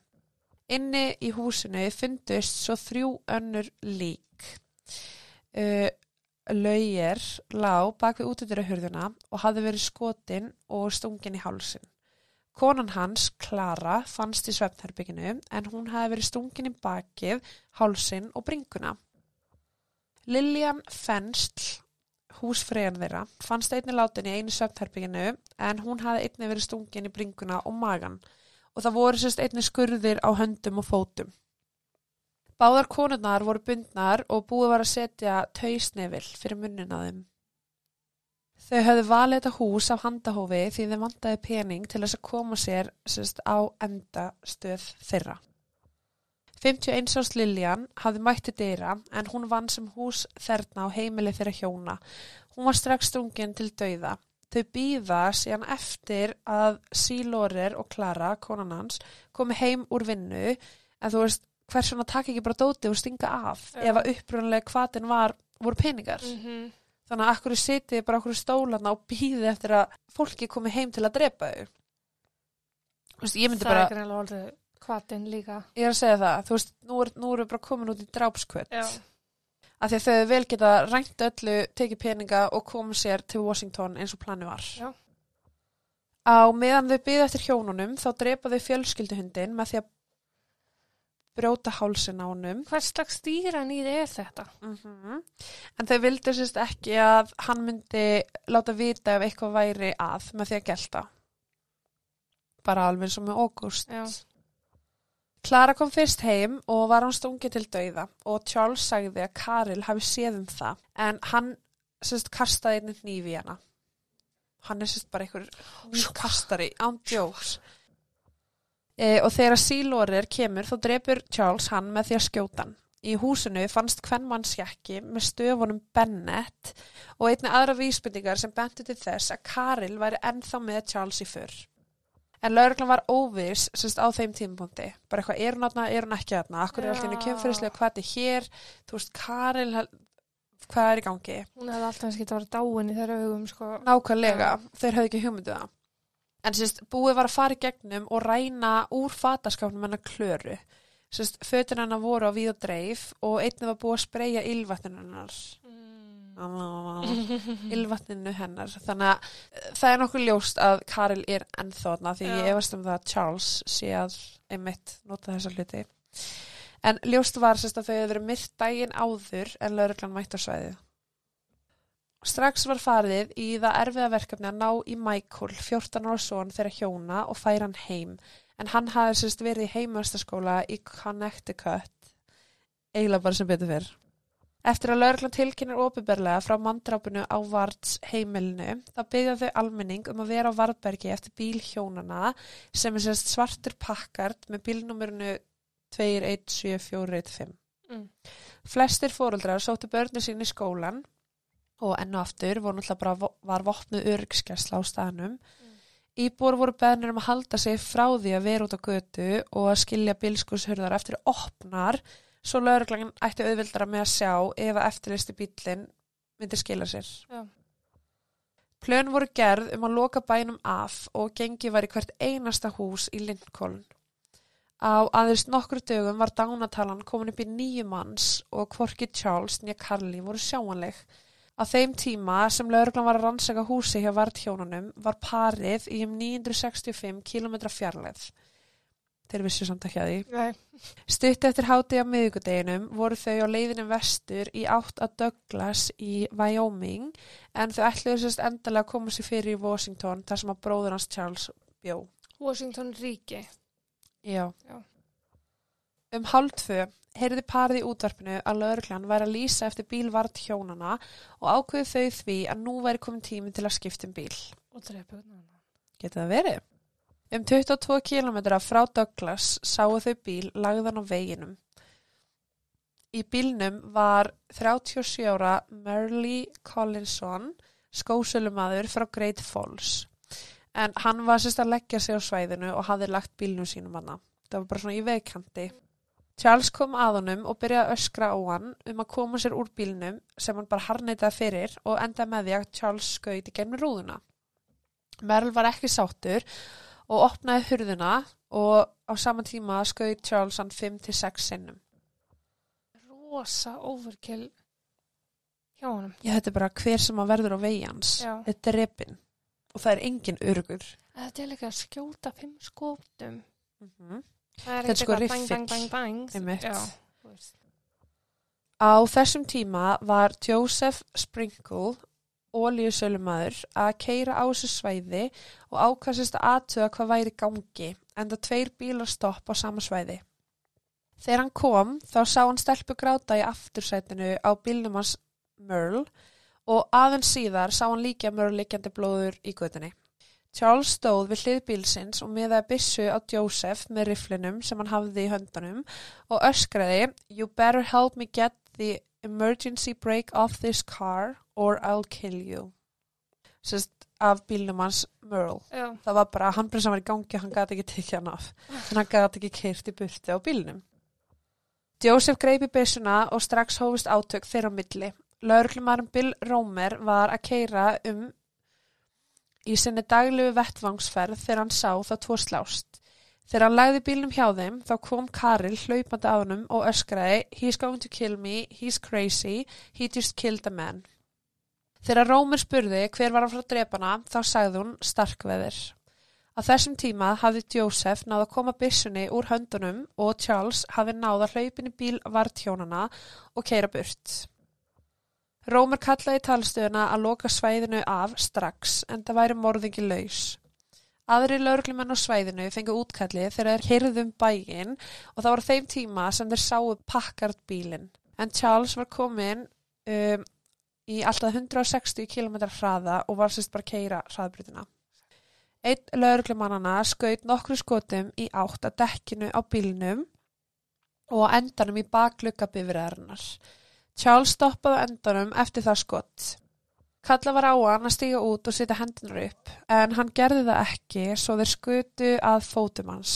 Inni í húsinu fundust svo þrjú önnur lík. Uh, Lauger lá bak við útidurahurðuna og hafði verið skotin og stungin í hálsin. Konan hans, Klara, fannst í svefnherbygginu en hún hafði verið stungin í bakið, hálsin og bringuna. Lillian Fenstl, húsfreyjan þeirra, fannst einni látin í einu svefnherbygginu en hún hafði einni verið stungin í bringuna og magan og það voru sérst einni skurðir á höndum og fótum. Báðar konurnar voru bundnar og búið var að setja tausnefil fyrir munnin að þeim. Þau höfðu valið þetta hús af handahófi því þeim vantaði pening til þess að koma sér sérst, á endastöð þeirra. 51 árs Liljan hafði mætti dýra en hún vann sem hús þerna á heimili þeirra hjóna. Hún var strax stungin til dauða. Þau býða síðan eftir að Sílórir og Klara, konan hans, komi heim úr vinnu en þú veist, hvers vegna taka ekki bara dótið og stinga af Já. ef að upprunlega hvatin var, voru peningar. Mhm. Þannig að akkur sitið bara okkur stólarna og býðið eftir að fólki komi heim til að drepa þau. Þú veist, ég myndi Það bara, er greinlega orðið kvatin líka. ég er að segja það, þú veist, nú er, nú er bara komin út í drápskvöld. Já. Af því að þau vel geta rænt öllu, tekið peninga og komið sér til Washington eins og plani var. Já. Á meðan þau byggðu eftir hjónunum þá drepa þau fjölskylduhundin með því að brjóta hálsin á honum. Hvers slags dýranýði er þetta? Mm En þau vildu sérst ekki að hann myndi láta vita ef eitthvað væri að með því að gelta. Bara alveg eins og með August. Já. Klara kom fyrst heim og var hann stungið til dauða og Charles sagði að Karil hafi séð um það en hann sérst kastaði einu hnífi í hana. Hann er sérst bara einhver kastari án djóks. E, og þegar sílórir kemur þá drepur Charles hann með því að skjóta hann. Í húsinu fannst kvennmannsjakki með stöfunum Bennett og einni aðra vísbendingar sem bentu til þess að Karil væri ennþá með Charles í fyrr. En lauruglan var óviss semst á þeim tímapunkti. Bara eitthvað, er hún aðna, er hún ekki aðna? Akkur er allt henni kemfyrirslega, hvað er hér? Þú veist, Karil, hvað er í gangi? Hún hefði alltaf skilt að vera dáin í þeirra hugum, sko. Nákvæmlega, þeir höfðu ekki hugmyndu það. En sérst, búið var að fara í gegnum og ræna úr fataskapnum hennar klöru. Sérst, fötin hennar voru á víð og dreif og einnig var búið að spreyja ylvatninu hennar. Mm. Ylvatninu hennar. Þannig að eh, það er nokkuð ljóst að Karil er ennþóðna því Já. ég efast um það að Charles sé að einmitt nota þessa hluti. En ljóst var sérst að þau hefur verið myrt daginn áður en lauruglan mætt á svæðið. Strax var farið í það erfiða verkefni að ná í Michael, 14 ára son þeirra hjóna og færa hann heim. En hann hafði sérst verið í heimastaskóla í Connecticut, eiginlega bara sem betur fyrr. Eftir að lauruglan tilkynir opiðberlega frá manndrápinu á Vards heimilinu, þá byggja þau almenning um að vera á Vardbergi eftir bíl hjónana sem er sérst svartur pakkart með bílnúmerinu 217415. Mm. Flestir fóruldrar sóttu börnu sín í skólan og enn og aftur voru náttúrulega bara var vopnuð örygskesla á staðnum. Íbúar voru beðnir um að halda sig frá því að vera út á götu og að skilja bilskurshurðar eftir opnar svo lauruglan ætti auðvildara með að sjá ef að eftirlisti bílinn myndi skila sér. Já. Plön voru gerð um að loka bænum af og gengi var í hvert einasta hús í Lincoln. Á aðeins nokkru dögum var dánatalan komin upp í nýju manns og hvorki Charles nýja Carly voru sjáanleg. Á þeim tíma sem lauruglan var að rannsaka húsi hjá varthjónunum var parið í um 965 km fjarlæð. Þeir vissu samt ekki að því. Nei. Stutt eftir háti á miðugudeginum voru þau á leiðinu vestur í átt að Douglas í Wyoming en þau ætluðu sérst endalega að koma sér fyrir í Washington þar sem að bróður hans Charles bjó. Washington ríki. Já. Já. Um hálf tvö heyrði parið í útvarpinu að lauruglan væri að lýsa eftir bílvart hjónana og ákveðu þau því að nú væri komin tími til að skipta um bíl. Og drepa hún hana. Geta það verið? Um 22 km frá Douglas sáu þau bíl lagðan á veginum. Í bílnum var 37 ára Merle Collinson, skósölumadur frá Great Falls. En hann var sérst að leggja sig á svæðinu og hafði lagt bílnum sínum hana. Það var bara svona í vegkanti. Charles kom að honum og byrjaði að öskra á hann um að koma sér úr bílnum sem hann bara harneitaði fyrir og endaði með því að Charles skaut í gemni rúðuna. Merle var ekki sáttur og opnaði hurðuna og á sama tíma skaut Charles hann 5-6 sinnum. Rosa overkill hjá honum. Ég þetta er bara hver sem að verður á vegi hans. Já. Þetta er repin og það er engin örugur. Þetta er líka að skjóta fimm skóptum. Mm. Það er Þetta er sko riffill. Á þessum tíma var Joseph Sprinkle ólíusölumæður að keira á þessu svæði og ákastist að aðtöða hvað væri gangi en það tveir bílar stopp á sama svæði. Þegar hann kom þá sá hann stelpu gráta í aftursætinu á bílnum hans Merle og aðeins síðar sá hann líka Merle liggjandi blóður í götunni. Charles stóð við hlið bílsins og miðaði byssu á Joseph með riflinum sem hann hafði í höndunum og öskraði You better help me get the emergency brake off this car or I'll kill you. Sest af bílnum hans Merle. Já. Það var bara, hann bara sem var í gangi, hann gæti ekki tekið hann af. En hann gæti ekki keirt í burti á bílnum. Joseph greipi byssuna og strax hófist átök þeirra á milli. Lauruglumarum Bill Romer var að keira um í sinni daglegu vettvangsferð þegar hann sá þá tvo slást. Þegar hann lagði bílnum hjá þeim þá kom Karil hlaupandi á honum og öskraði He's going to kill me, he's crazy, he just killed a man. Þegar Rómer spurði hver var að frá drepana þá sagði hún starkveðir. Á þessum tíma hafði Joseph náð að koma byssunni úr höndunum og Charles hafði náð að hlaupin í bíl vartjónana og keira burt. Rómer kallaði talstöðuna að loka svæðinu af strax en það væri morðingi laus. Aðri lauruglumenn á svæðinu fengu útkallið þegar þeir heyrðum bæinn og það var þeim tíma sem þeir sáu pakkart bílinn. En Charles var komin um, í alltaf 160 km hraða og var sérst bara að keira hraðbrytina. Einn lauruglumannana skaut nokkru skotum í átt að dekkinu á bílnum og endanum í baklukka bifræðarinnar. Charles stoppaði endanum eftir það skott. Kalla var á hann að stíga út og setja hendunar upp en hann gerði það ekki svo þeir skutu að fótum hans.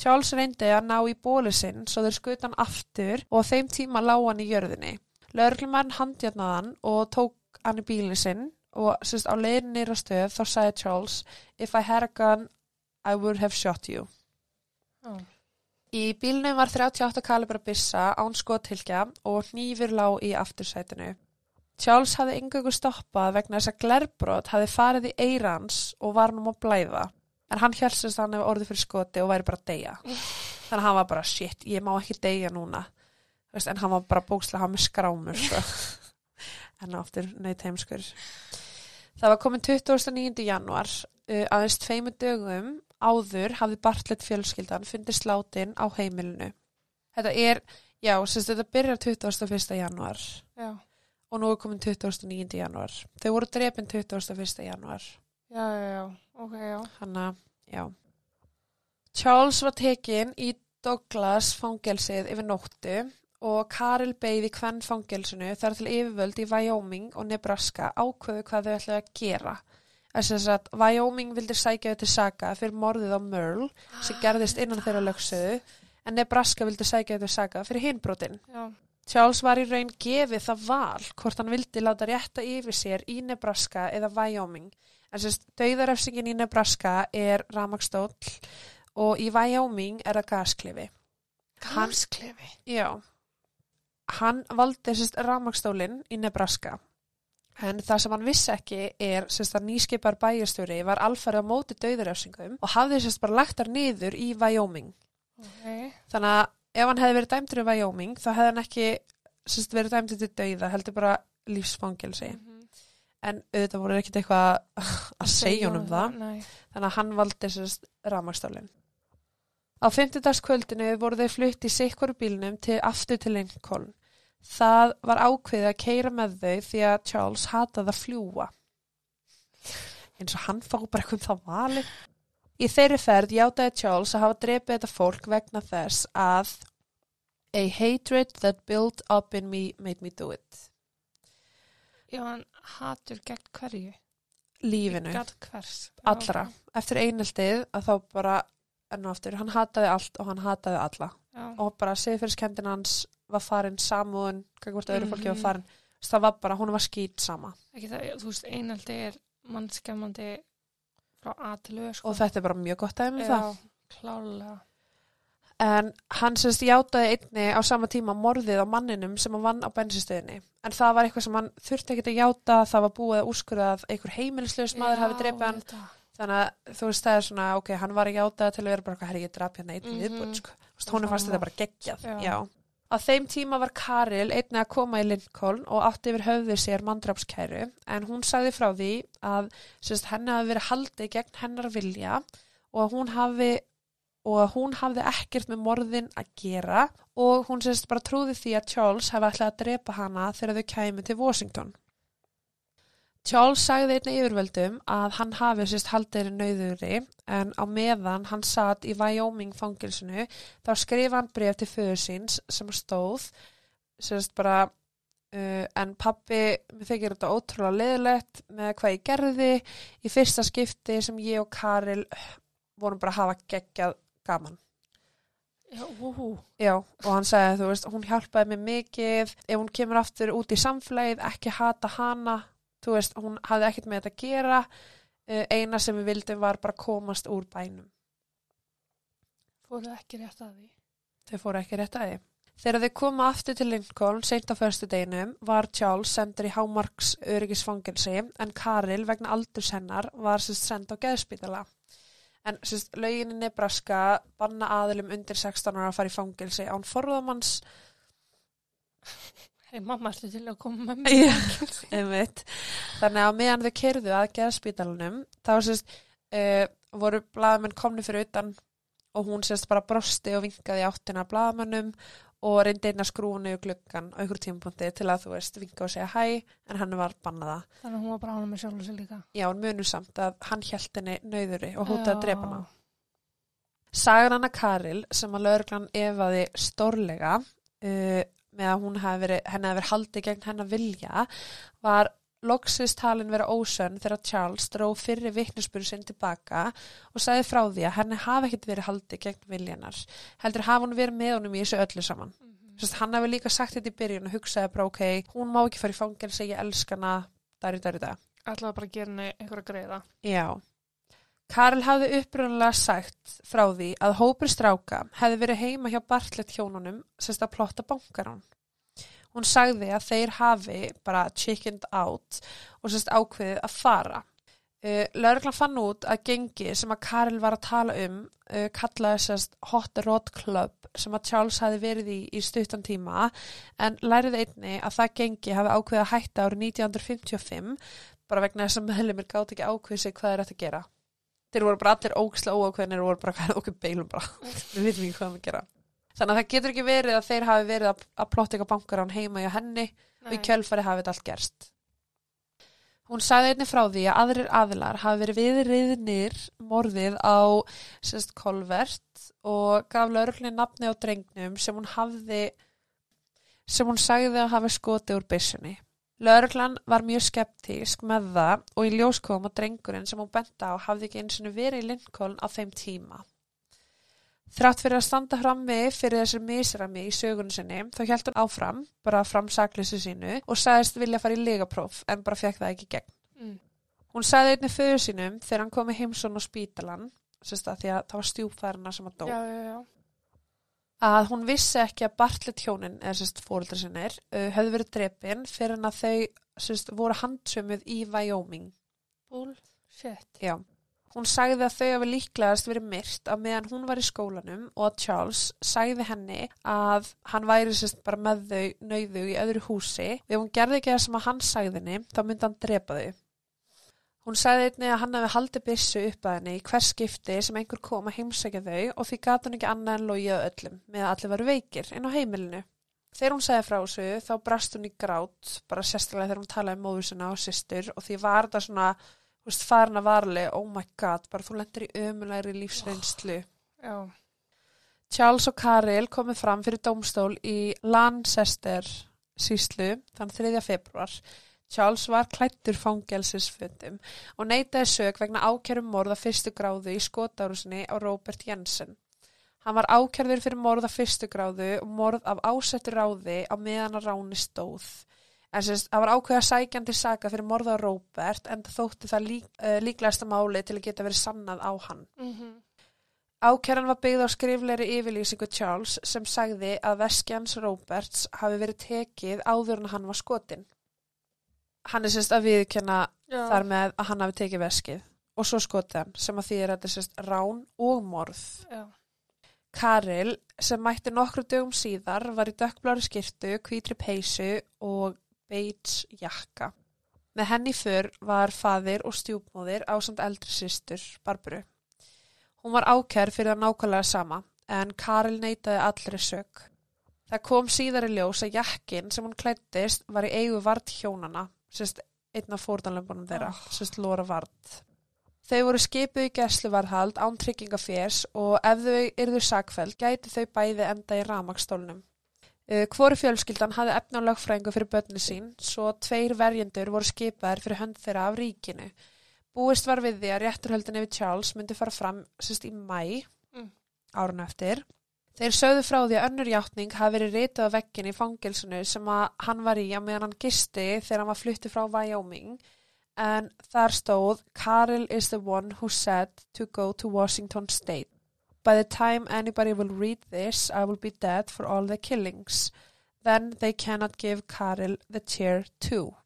Charles reyndi að ná í bóli sinn svo þeir skutu hann aftur og þeim tíma lág hann í jörðinni. Lörglumann handjarnaði hann og tók hann í bílinn sinn og sérst á leiðin nýra stöð þá sagði Charles If I had a gun, I would have shot you. Já. Í bílnum var 38 kalibra byssa án skotilkja og hnífur lág í aftursætinu. Charles hafði yngjöngu stoppað vegna þess að glerbrot hafði farið í eirans og var nú að blæða. En hann hjálpsist að hann hefði orðið fyrir skoti og væri bara að deyja. Þannig að hann var bara, shit, ég má ekki deyja núna. Veist, en hann var bara bókslega, hann var með skrámur. Sko. en aftur nöyt heimskur. Það var komin 29. januar, uh, aðeins tveimu dögum áður hafði Bartlett fjölskyldan fundið sláttinn á heimilinu. Þetta er, já, sérst, þetta byrjar 21. januar Já, og nú er komin 29. januar. Þau voru drepin 21. januar. já, já, já, ok, já. Hanna, já. Charles var tekin í Douglas fangelsið yfir nóttu og Karel beigði hvern fangelsinu þar til yfirvöld í Wyoming og Nebraska ákveðu hvað þau ætlaði að gera. Þess að Wyoming vildi sækja þau til saga fyrir morðið á Merle sem gerðist innan þeirra lögsöðu en Nebraska vildi sækja þau til saga fyrir hinbrotin. Charles var í raun gefið það val hvort hann vildi láta rétta yfir sér í Nebraska eða Wyoming. En sérst, dauðarefsingin í Nebraska er ramagstóll og í Wyoming er það gasklifi. Hann- Hansklefi. Já. Hann valdi sérst ramagstólinn í Nebraska. En það sem hann vissi ekki er sérst að nýskipar bæjarstjóri var alfarið á móti dauðarefsingum og hafði sérst bara lagt þar niður í Wyoming. Ok, Þannig að ef hann hefði verið dæmdur í Wyoming þá hefði hann ekki sérst, verið dæmdur til dauða, heldur bara lífsfangelsi. Mhm. En auðvitað voru ekkit eitthvað að segja honum það. Nei, Þannig að hann valdi sérst ramagstólinn. Á fimmtudagskvöldinu voru þau flutt í sikkur bílnum til aftur til Lincoln. Það var ákveðið að keira með þau því að Charles hataði að fljúa. Eins og hann fá bara eitthvað um það vali. Í þeirri ferð játaði Charles að hafa drepið þetta fólk vegna þess að A hatred that built up in me made me do it. já, hann hatur gegn hverju. Lífinu. Allra. Eftir eineltið að þá bara enn og aftur, hann hataði allt og hann hataði alla. Já, Og bara siðfyrirskendin hans var farin samúðun, hvort öðru fólki var Mhm. farin. Það var bara, hún var skýt sama. ekki það, þú veist, einaldi er mannskemmandi frá A til Ö, sko. Og þetta er bara mjög gott aðeins það. Já, klálega. En hann semst játaði einni á sama tíma morðið á manninum sem hann vann á bensinstöðinni. En það var eitthvað sem hann þurfti ekki að játa, það var búið að úrskurða að einhver heimilislaus maður hafi drepið hann. Þannig að þú veist það er svona, ok, hann var að játa til að vera bara herri, ég draf hérna einn Mhm. viðbútt, sko. Þú veist, hún er fast þetta bara geggjað, Já. já. Á þeim tíma var Karil einni að koma í Lincoln og átti yfir höfði sér mandrapskæru en hún sagði frá því að sérst, henni hafi verið haldið gegn hennar vilja og að hún hafi að hún hafði ekkert með morðin að gera og hún sérst bara trúði því að Charles hefði ætlað að drepa hana þegar þau kæmi til Washington. Charles sagði einnig yfirvöldum að hann hafi sérst haldið nauðugri en á meðan hann satt í Wyoming fangilsinu þá skrifa hann bref til föður síns sem stóð sérst bara uh, en pappi, mér þykir þetta ótrúlega leðilegt með hvað ég gerði í fyrsta skipti sem ég og Karil vorum bara að hafa geggjað gaman. Já. Já, og hann sagði, þú veist, hún hjálpaði mér mikið, ef hún kemur aftur út í samflagið, ekki hata hana, þú veist, hún hafði ekkert með þetta að gera, uh, eina sem við vildum var bara komast úr bænum. Fóruð ekki rétt að því. Þau fóru ekki rétt að því. Þegar þau koma aftur til Lincoln seint á förstu deginum var Charles sendur í Hámarks öryggisfangelsi en Karil vegna aldurs hennar var sérst send á geðspítala. En sérst lögin í Nebraska banna aðilum undir 16 ára að fara í fangelsi án forðamanns Hei, mamma, ertu til að koma með einmitt. Þannig að meðan þau kerðu að geðspítalunum þá sérst uh, voru blaðamenn komni fyrir utan og hún sérst bara brosti og vinkaði áttina að blaðamennum og reyndi einn að skrúa niður gluggan á ykkur tímapunkti til að þú veist vinka og segja hæ en hann var bannaða. Þannig að hún var bara ánum með sjálf og sér líka. Já, hún munur samt að hann hjælt henni nöyðuri og hótaði að drepa hana. Sagan hana Karil sem að lauruglan efaði stórlega uh, með að hafi verið, henni hafi verið haldið gegn hennar vilja var loksist talin vera ósönn þegar Charles dró fyrri vittnesbyrju sinn tilbaka og sagði frá því að henni hafi ekkert verið haldið gegn viljanar. Heldur hafa hún verið með honum í þessu öllu saman. Sest, hann hafi líka sagt þetta í byrjun og hugsaði bara ok, hún má ekki fara í fangelsi, ég elska hana, dari, dari, dari. Ætlaði bara að gera henni einhverja greiða. Já. Karl hafði upprunalega sagt frá því að hópur stráka hefði verið heima hjá Bartlett hjónunum sérst að plotta bankarán. Hún sagði að þeir hafi bara chickened out og sérst ákveðið að fara. Uh, Lörglan fann út að gengi sem að Karl var að tala um uh, kallaði sérst Hot Rod Club sem að Charles hafi verið í í stuttan tíma en læriði einni að það gengi hafi ákveðið að hætta árið 1955 bara vegna þess að meðlumir gátt ekki ákveðið sig hvað er þetta að gera. Þeir voru bara allir ógislega óákveðinir og voru bara er okkur beilum bara. Við vitum ekki hvað við gera. Þannig að það getur ekki verið að þeir hafi verið að, að plotta eitthvað bankar án heima hjá henni og í kjölfari hafi þetta allt gerst. Hún sagði einni frá því að aðrir aðilar hafi verið viðriðnir morðið á sérst kolvert og gaf lauruglinni nafni á drengnum sem hún hafði sem hún sagði að hafi skoti úr byssunni. Lauruglan var mjög skeptísk með það og í ljós kom að drengurinn sem hún benda á hafði ekki eins og verið í Lincoln á þeim tíma. Þrátt fyrir að standa frammi fyrir þessu misrami í sögunum sinni þá held hún áfram, bara fram sakleysi sínu og sagðist vilja fara í legapróf en bara fekk það ekki gegn. Mm. Hún sagði einnig föður sínum þegar hann kom í heimsón á spítalan, sérst að því að það var stjúpfærina sem að dó, Já, já, já. Að hún vissi ekki að Bartlett hjónin, eða sérst fóruldra sinnir, uh, höfðu verið drepin fyrir en að þau sérst voru handsömuð í Wyoming. Bullshit. Já. Hún sagði að þau hafi líklegast verið myrt á meðan hún var í skólanum og að Charles sagði henni að hann væri sérst bara með þau nauðu í öðru húsi. Ef hún gerði ekki það sem að hann sagði henni, þá myndi hann drepa þau. Hún sagði einnig að hann hafi haldið byssu upp að henni í hvers skipti sem einhver kom að heimsækja þau og því gat hann ekki annað en logið öllum með að allir varu veikir inn á heimilinu. Þegar hún sagði frá þessu þá brast hún í grát, bara sérstaklega þegar hún talaði um móður sinna og systur og því var þetta svona þú veist, farin að varli, oh my god, bara þú lendir í ömulegri lífsreynslu. Já. Charles og Karel komið fram fyrir dómstól í Lancester síslu þann 3. februar. Charles var klættur fangelsisfundum og neitaði sög vegna ákjærum morða fyrstu gráðu í skotárusinni á Robert Jensen. Hann var ákjærður fyrir morða fyrstu gráðu og morð af ásettu ráði á meðan að ráni stóð. En sérst, það var ákveða sækjandi saka fyrir morða á Robert en þótti það lík, uh, líklegasta máli til að geta verið sannað á hann. Mm Ákæran var byggð á skrifleiri yfirlýsingu Charles sem sagði að veskjans Roberts hafi verið tekið áður en hann var skotin. Hann er sérst að viðkjanna Já. þar með að hann hafi tekið veskið og svo skotið hann sem að því er að þetta er sérst rán og morð. Já. Karel sem mætti nokkru dögum síðar var í dökkblári skirtu, hvítri peysu og beige jakka. Með henni fyrr var faðir og stjúpmóðir á samt eldri systur, Barburu. Hún var ákær fyrir það nákvæmlega sama, en Karel neitaði allri sög. Það kom síðar í ljós að jakkin sem hún klættist var í eigu vart hjónana, sérst einn af fórdanlömbunum þeirra, Oh. sérst Lóra Vart. Þau voru skipuð í gæsluvarhald án tryggingaférs og ef þau yrðu sakfæld gæti þau bæði enda í ramakstólnum. Uh, Hvoru fjölskyldan hafði efna lögfræðingu fyrir börni sín, svo tveir verjendur voru skipaðir fyrir hönd þeirra af ríkinu. Búist var við því að rétturhöldin yfir Charles myndi fara fram sérst í mæ, Mm. árun eftir. Þeir sögðu frá því að önnur játning hafi verið ritað á veggin í fangilsinu sem að hann var í á meðan hann gisti þegar hann var flutti frá Wyoming en þar stóð Karel is the one who said to go to Washington State. By the time anybody will read this, I will be dead for all the killings. Then they cannot give Karel the chair too.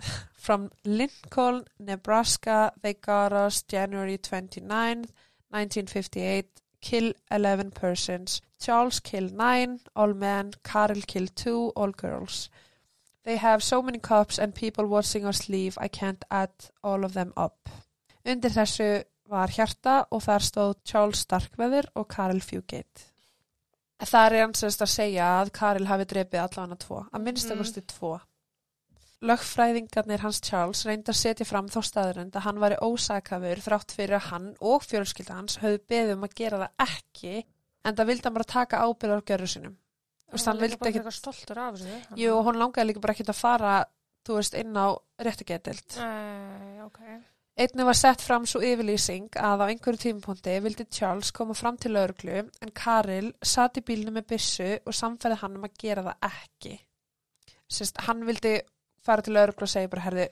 From Lincoln, Nebraska, they got us January 29th, 1958, kill 11 persons. Charles killed 9, all men. Karel killed 2, all girls. They have so many cops and people watching us leave, I can't add all of them up. Undir þessu var hjarta og þar stóð Charles Starkweather og Karel Fugate. Það er hans að segja að Karel hafi drepið allavega tvo, að minnstakosti mm. tvo. Lögfræðingarnir hans Charles reyndi að setja fram þó staðurinn að hann væri ósakafur þrátt fyrir að hann og fjölskylda hans höfðu beðið um að gera það ekki en það vildi hann bara taka ábyrðar á görðu sinum. Það var líka bara stoltur af þessu. Jú, hún langaði líka bara ekki að fara, þú veist, inn á réttigetild. Nei, ok. Einnig var sett fram svo yfirlýsing að á einhverju tímapunkti vildi Charles koma fram til lauruglu en Karil satt í bílnu með byssu og samfæði hann um að gera það ekki. Sérst, hann vildi fara til lauruglu og segja bara, herði,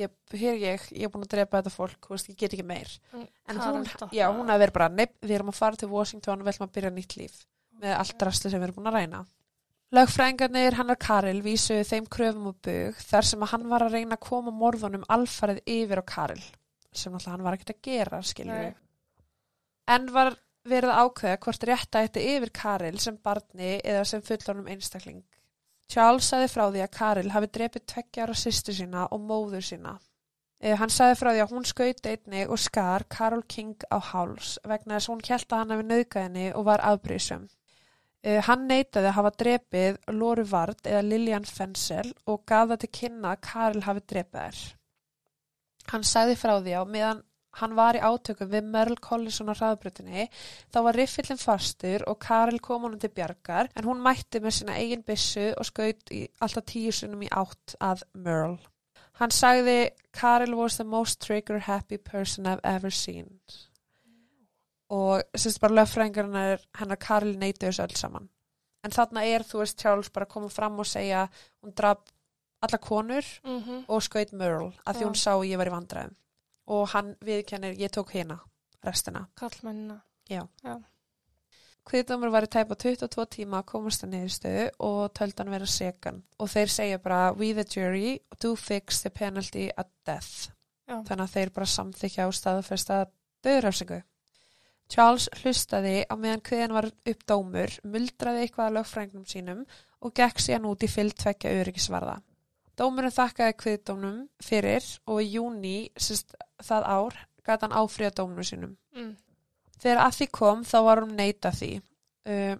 ég, hér ég, ég er búin að drepa þetta fólk, veist, ég get ekki meir. Mm, En Karel hún, já, hún hafi verið bara, nepp, við erum að fara til Washington og við ætlum að byrja nýtt líf með allt rastli sem við erum búin að ræna. Lögfræðingarnir hennar Karil vísuðu þeim kröfum og bug þar sem að hann var að reyna að koma morðunum alfarið yfir á Karil sem náttúrulega hann var ekkert að gera, við. En var verið að ákveða hvort rétta ætti yfir Karil sem barni eða sem fullornum einstakling. Charles sagði frá því að Karil hafi drepið tveggjar á sýstu sína og móður sína. Eh, Hann sagði frá því að hún skaut einni og skar Karol King á háls vegna þess að hún held að hann hafi nauðgað henni og var afbrýðsum. Uh, hann neitaði að hafa drepið Lóru Vard eða Lillian Fensel og gaf það til kynna að Karel hafi drepið þær. Hann sagði frá því að meðan hann var í átökum við Merle Collison á hraðbrutinni þá var riffillin fastur og Karel kom honum til bjargar en hún mætti með sína eigin byssu og skaut í alltaf tíu sunnum í átt að Merle. Hann sagði Karel was the most trigger happy person I've ever seen og sérst bara löffræðingarinn er hennar Karel neyti þessu öll saman en þarna er þú veist Charles bara koma fram og segja hún draf alla konur Mhm. og skaut Merle að því hún sá ég var í vandræðum og hann viðkennir ég tók hérna restina Kallmennina. Kviðdómur var í tæpa 22 tíma að komast að niðurstöðu og töldi hann vera segan og þeir segja bara we the jury do fix the penalty at death Já. þannig að þeir bara samþykja á staðfesta döðrafsingu. Charles hlustaði á meðan kviðan var upp dómur, muldraði eitthvað að lögfrængnum sínum og gekk síðan út í fyllt tvekja öryggisvarða. Dómurinn þakkaði kviðdómnum fyrir og í júni sérst, það ár gæti hann áfriða dómnum sínum. Mm. Þegar að því kom þá var hún neita því. Uh,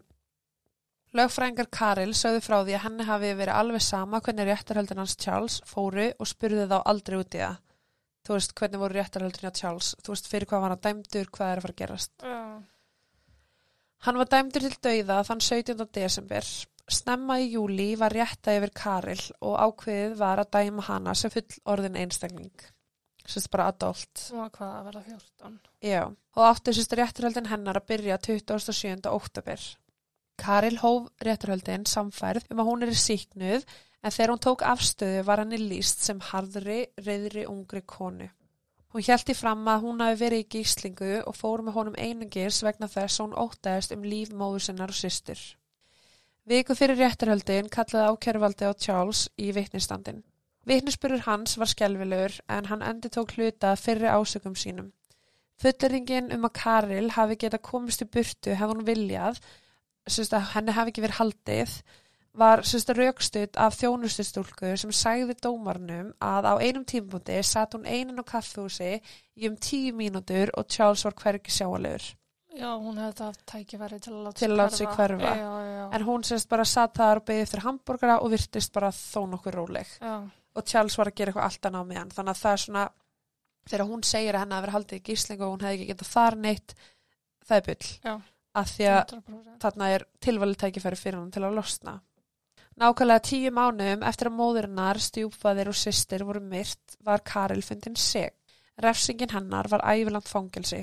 lögfræðingar Karel sögðu frá því að henni hafi verið alveg sama hvernig réttarhöldin hans Charles fóru og spurði þá aldrei út í það. Þú veist hvernig voru réttarhöldin hjá Charles, þú veist fyrir hvað var hann dæmdur, hvað er að fara að gerast. Já. Hann var dæmdur til dauða þann 17. desember. Snemma í júli var rétta yfir Karel og ákveðið var að dæma hana sem full orðin einstakling. Sérst bara adult. Hún var hvað að verða 14. Já, og átti sérst rétturhöldin hennar að byrja 27. oktober. Karil hóf rétturhöldin samfærð um að hún er í síknuð en þegar hún tók afstöðu var henni líst sem harðri, reyðri, ungri konu. Hún hjælti fram að hún hafi verið í gíslingu og fór með honum einungis vegna þess að hún óttaðist um líf móður sinnar og systur. Viku fyrir rétturhöldin kallaði ákjæruvaldi á Charles í vitnistandin. Vitnisspurur hans var skelvilegur en hann endur tók hluta fyrri ásökum sínum. Fulleringin um að Karil hafi geta komist í burtu hefði hún viljað, henni hafi ekki verið haldið, var raukstuð af þjónustustúlku sem sagði dómarnum að á einum tímpundi satt hún einin á kaffhúsi í um tíu mínútur og Charles var hvergi sjáalegur. Já, hún hefði það tækifæri til að láta Til að láta sig hverfa. Já, já, En hún sérst bara satt þar og beðið eftir hambúrgara og virtist bara þó nokkur róleg. já. og Charles var að gera eitthvað allt annað á meðan þannig að það er svona þegar hún segir að henni hafi verið haldið í gíslingu og hún hefði ekki getað þar neitt það er bull Já. af því að 100%. þarna er tilvalið tækifæri fyrir hann til að losna Nákvæmlega tíu mánuðum eftir að móðurinnar, stjúpfaðir og systir voru myrt var Karel fundin seg. Refsingin hennar var æviland fangelsi.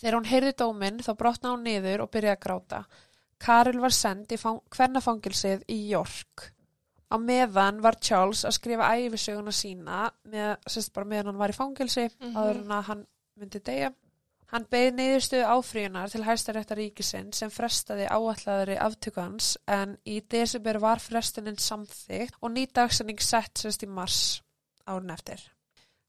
Þegar hún heyrði dóminn þá brotna hún niður og byrjaði að gráta. Karel var send í hvernafangelsið í York. Á meðan var Charles að skrifa æfisöguna sína með, sérst bara meðan hann var í fangelsi Mhm. áður en að hann myndi deyja. Hann beði niðurstöðu áfríunar til hæstaréttar ríkisinn sem frestaði áalladari aftöku hans en í desember var frestunin samþygt og ný dagsenning sett sérst í mars árun eftir.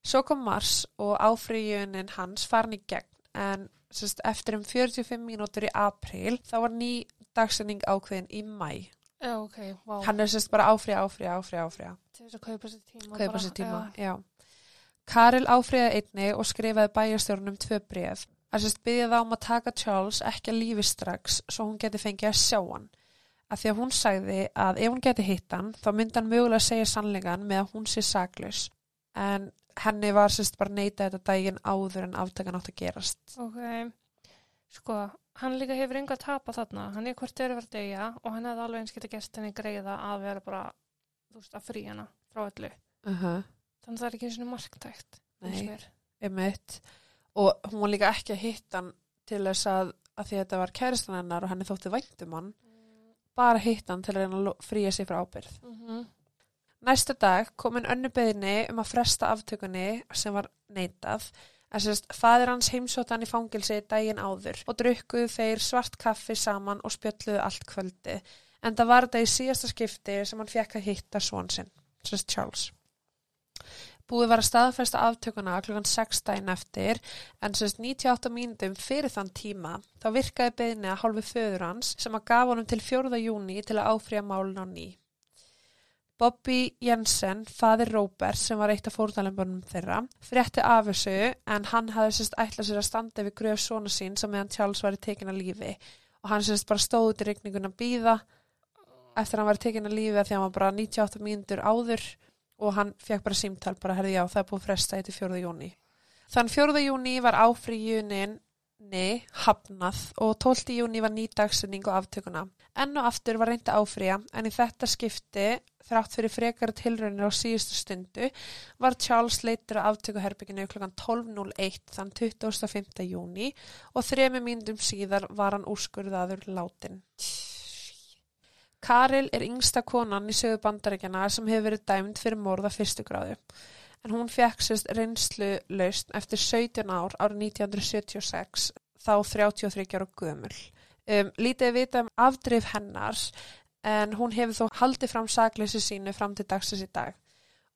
Svo kom mars og áfríunin hans farin í gegn en sérst eftir um 45 mínútur í april þá var ný dagsenning ákveðin í mæ. Já, ok, vá. Hann er sérst bara áfríja, áfríja, áfríja, áfríja Til þess að kaupa sér tíma. kaupa bara, sér tíma, Já. já. Karil áfriðaði einni og skrifaði bæjarstjórnum tvö bref. Að sérst byggði þá um að taka Charles ekki að lífi strax svo hún geti fengið að sjá hann. Af því að hún sagði að ef hún geti hitt hann þá myndi hann mögulega segja sannlegan með að hún sé saklaus. En henni var sérst bara neita þetta daginn áður en aftakan átt að gerast. Ok, sko, hann líka hefur enga að tapa þarna. Hann er hvort öru verið degja og hann hefði alveg eins geta gert henni greiða að vera bara, þú veist, að frí hana frá öllu. Uh -huh. Þannig að það er ekki svona marktækt. Nei. Einmitt. Og hún var líka ekki að hitta hann til þess að, að því að þetta var kæristan hennar og henni þótti væntum hann. Bara hitta hann til að reyna að fría sig frá ábyrð. Mm Næsta dag kom en önnu beðinni um að fresta aftökunni sem var neitað. En sérst, fadir hans heimsóttan í fangilsi daginn áður og drukkuðu þeir svart kaffi saman og spjölluðu allt kvöldi. En það var þetta í síðasta skipti sem hann fekk að hitta svon sinn, sérst Charles. Búið var að staðfesta aftökuna klukkan 6 daginn eftir en sérst 98 mínútum fyrir þann tíma þá virkaði beðinni að hálfu föður hans sem að gaf honum til 4. júni til að áfrýja málun á ný. Bobby Jensen, fadir Róbert sem var eitt af fórtalembanum þeirra, frétti af þessu en hann hafði sérst ætlað sér að standa við gröf svona sín sem meðan Charles var í tekin að lífi og hann sérst bara stóð út í regningun að býða eftir að hann var tekin að lífi að því að hann var bara 98 mínútur áður og hann fekk bara símtal bara herði já það er búið fresta þetta 4. júni. Þann 4. júni var áfríjunin Nei, hafnað og 12. júni var ný dagsinning og aftökuna. Enn og aftur var reynda áfrýja en í þetta skipti, þrátt fyrir frekar tilraunir á síðustu stundu, var Charles leitur á aftökuherbygginu klukkan 12.01 þann 25. júni og þremi mínundum síðar var hann úrskurðaður látin. Karil er yngsta konan í sögu bandaríkjana sem hefur verið dæmd fyrir morða fyrstu gráðu. En hún fekk sérst reynslu laust eftir 17 ár árið 1976, þá 33 ára gömul. Um, lítið vita um afdrif hennar en hún hefur þó haldið fram sakleysi sínu fram til dagsins í dag.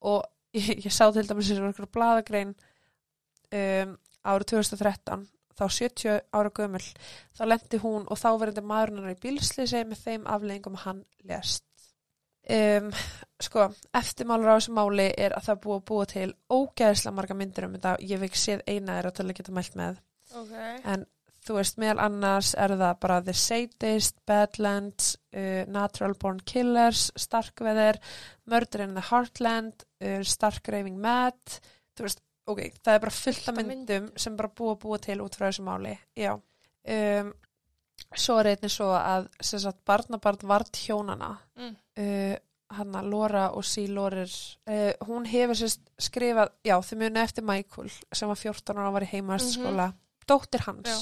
Og ég, ég sá til dæmis þessar okkur bladagrein um, árið 2013 þá 70 ára gömul þá lendi hún og þá verðandi maðurinn hennar í bílslýsi með þeim afleggingum hann lest um, sko, eftirmálur á þessu máli er að það er búið að búa til ógæðislega marga myndir um þetta. Ég ekki séð eina til að geta mælt með. Ok. en þú veist, meðal annars er það bara The Sadist, Badlands uh, Natural Born Killers Starkveðir, Murder in the Heartland uh, Stark Raving Mad. Þú veist, ok, það er bara fullt af myndum. sem bara búið að búa til út frá þessu máli. Já. Um, svo er einnig svo að sem sagt, barnabarn vart hjónana Mm. uh, hanna Lora og Sí Lorir uh, hún hefur sérst skrifað já, þau muni eftir Michael sem var 14 ára og var í heimaðarskóla dóttir hans Já.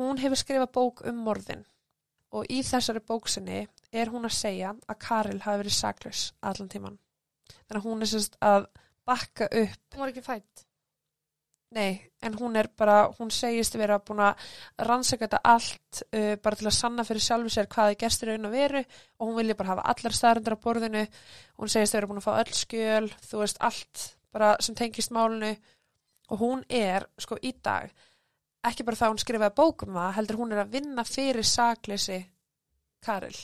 hún hefur skrifað bók um morðin og í þessari bóksinni er hún að segja að Karil hafi verið saklaus allan tíman þannig að hún er sérst að bakka upp Hún var ekki fætt. Nei, en hún er bara, hún segist vera búin að rannsaka þetta allt uh, bara til að sanna fyrir sjálfu sér hvað er gestur raun og veru og hún vilja bara hafa allar staðarindur á borðinu hún segist vera búin að fá öll skjöl þú veist allt bara sem tengist málinu og hún er sko í dag ekki bara það að hún skrifaði bókum það heldur hún er að vinna fyrir sakleysi Karil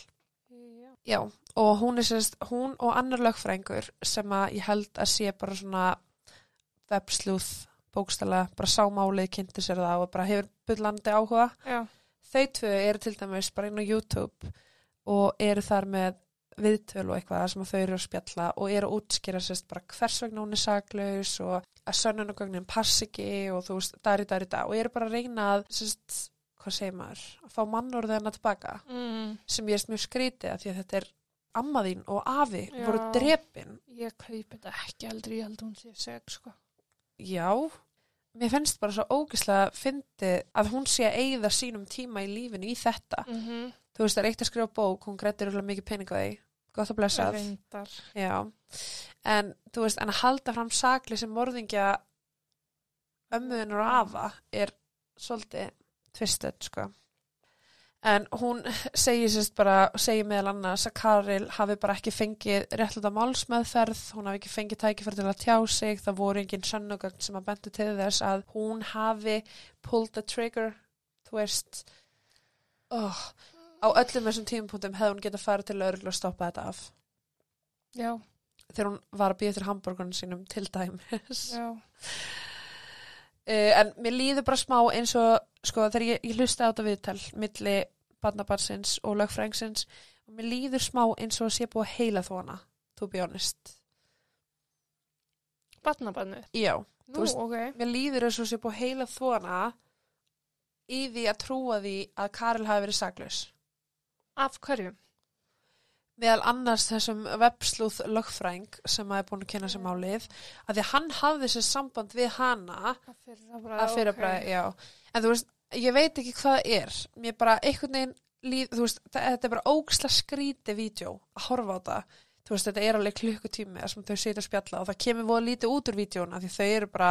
Já. Já, og hún er sérst, hún og annar lögfrængur sem að ég held að sé bara svona webslúð bókstala, bara sá málið, kynnti sér það og bara hefur byllandi áhuga. Já. Þau tvö eru til dæmis bara inn á YouTube og eru þar með viðtöl og eitthvað sem að þau eru að spjalla og eru að útskýra sérst bara hvers vegna hún er saklaus og að sönnunagögnin pass ekki og þú veist, dari, dari, da og eru bara að reyna að sérst, hvað segir maður, að fá mannorðið hennar tilbaka Mm. sem ég erst mjög skrítið af því að þetta er amma þín og afi Já. voru drepin. Ég kaupi þetta ekki aldrei, ég held að hún sé seg, sko. Já, mér finnst bara svo ógislega fyndi að hún sé að eigða sínum tíma í lífinu í þetta. Mm -hmm. Þú veist, það er eitt að skrifa bók, hún grættir alveg mikið pening á því, gott að. Já, en þú veist, en að halda fram sakli sem morðingja ömmuðinur og afa er svolítið tvistöð, sko. En hún segir sérst bara, segir meðal annars að Karil hafi bara ekki fengið réttluta málsmeðferð, hún hafi ekki fengið tækifæri til að tjá sig, það voru engin sönnugögn sem að bentu til þess að hún hafi pulled the trigger, þú veist, oh, á öllum þessum tímapunktum hefði hún getað farið til örglu og stoppa þetta af. Já. þegar hún var að býja eftir hambúrgunum sínum til dæmis Já. Uh, en mér líður bara smá eins og sko þegar ég, ég hlusta á þetta viðtal milli barnabarsins og lögfrængsins og mér líður smá eins og sé búið heila þóna to be honest Batnabannu. já, Nú, veist- ok. mér líður eins og sé búið heila þóna í því að trúa því að Karel hafi verið saklaus Af hverju? Meðal annars þessum webslúð lögfræng sem að er búin að kynna sér málið að því að hann hafði sér samband við hana Að fyrra bara, að fyrir bara, já. En þú veist, ég veit ekki hvað það er. Mér bara einhvern veginn líð, þú veist, þetta er bara ógsla skríti vídeo að horfa á það. Þú veist, þetta er alveg klukkutími sem þau setja spjalla og það kemur voða lítið út úr vídeona því þau eru bara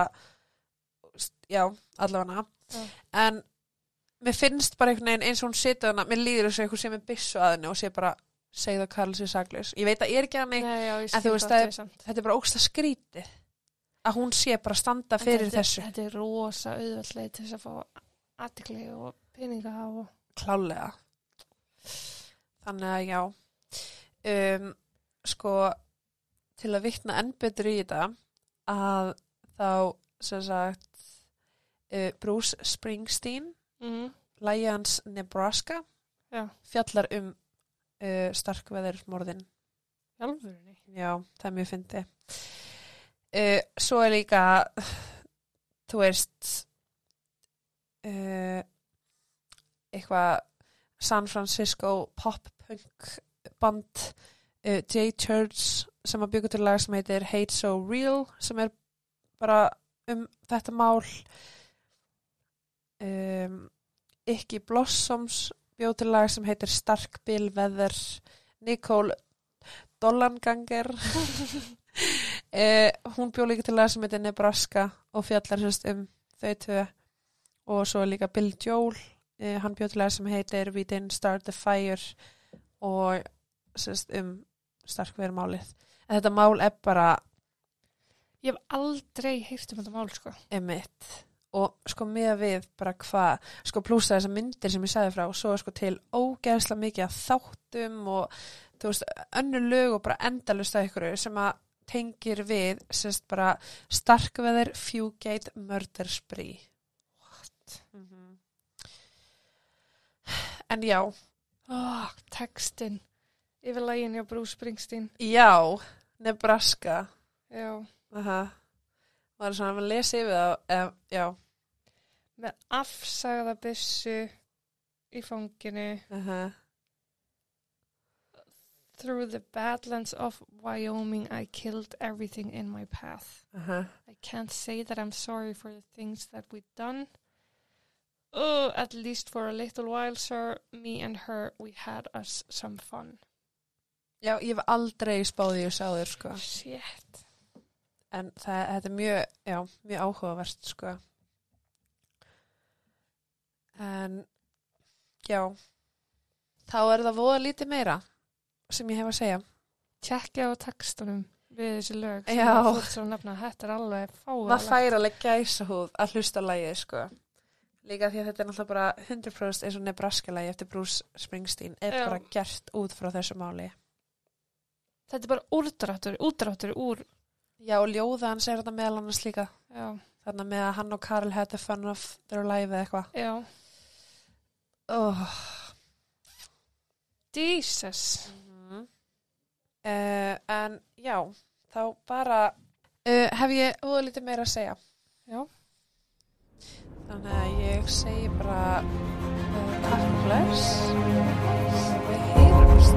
já, allavega. Já. en mér finnst bara einhvern veginn eins og hún setja hana, mér líður þess að einhver sem er byssu að henni og sé bara segðu að Karl sér saglaus ég veit að ég er ekki hann Nei, já, En þú veist, samt. þetta er bara ógsla skrítið að hún sé bara standa fyrir þetta, þessu Þetta er rosa auðvöldleið til þess að fá aðtikli og peninga og... klálega þannig að já um, sko til að vitna enn betur í þetta að þá sem sagt uh, Bruce Springsteen Mm. lægi hans Nebraska Já. fjallar um uh, starkveðurmorðin. Jálfurinni. já, það er mjög fyndi uh, svo er líka þú veist uh, eitthvað San Francisco pop-punk band uh, J-Church sem að byggja til lag sem heitir Hate So Real sem er bara um þetta mál. Um, Ikki Blossoms bjóð til lag sem heitir Stark Bill Weather Nicole Dollanganger. Eh, hún bjóð líka til lag sem heitir Nebraska og fjallar sérst um þau tvö. Og svo líka Bill Joel eh, hann bjóð til lag sem heitir We Didn't Start the Fire og sérst um starkverðmálið en þetta mál er bara Ég hef aldrei heyrt um þetta mál, sko. emitt og sko með við bara hvað sko plúsa þessar myndir sem ég sagði frá og svo sko til ógeðslega mikið af þáttum og þú veist önnur lög og bara endalust að ykkur sem að tengir við sérst bara starkveður Fugate Murder Spree What? En já Oh, textin. Yfir lægin hjá Bruce Springsteen. já, Nebraska Já. Aha. Var svona að lesa yfir það eh, já, Með afsagða byssu í fanginu. aha Through the badlands of Wyoming, I killed everything in my path. aha I can't say that I'm sorry for the things that we've done. Oh, at least for a little while, sir. Me and her, we had us some fun. Já, ég hef aldrei spáði og sáður, sko. Shit. En það, þetta er mjög, já, mjög áhugavert, sko. En, já, þá er það voða lítið meira sem ég hef að segja. Tjekkja á textunum við þessi lög. sem þú fórst svo að nefna. Þetta er alveg Það fáið. fær alveg gæsa húð að hlusta á lagið, sko. Líka því að þetta er náttúrulega bara 100% eins og Nebraska-lagi eftir Bruce Springsteen er Já. bara gert út frá þessu máli. Þetta er bara úrdráttur, úrdráttur úr. Já, og ljóða hans er þetta meðal annars líka. Já. Þarna með að hann og Karl had the fun of their life eða eitthvað. Já. Oh. Jesus. uh, en já, þá bara uh, hef ég óða lítið meira að segja. Já. Þannig að ég segi bara uh, takk og bless við heyrumst.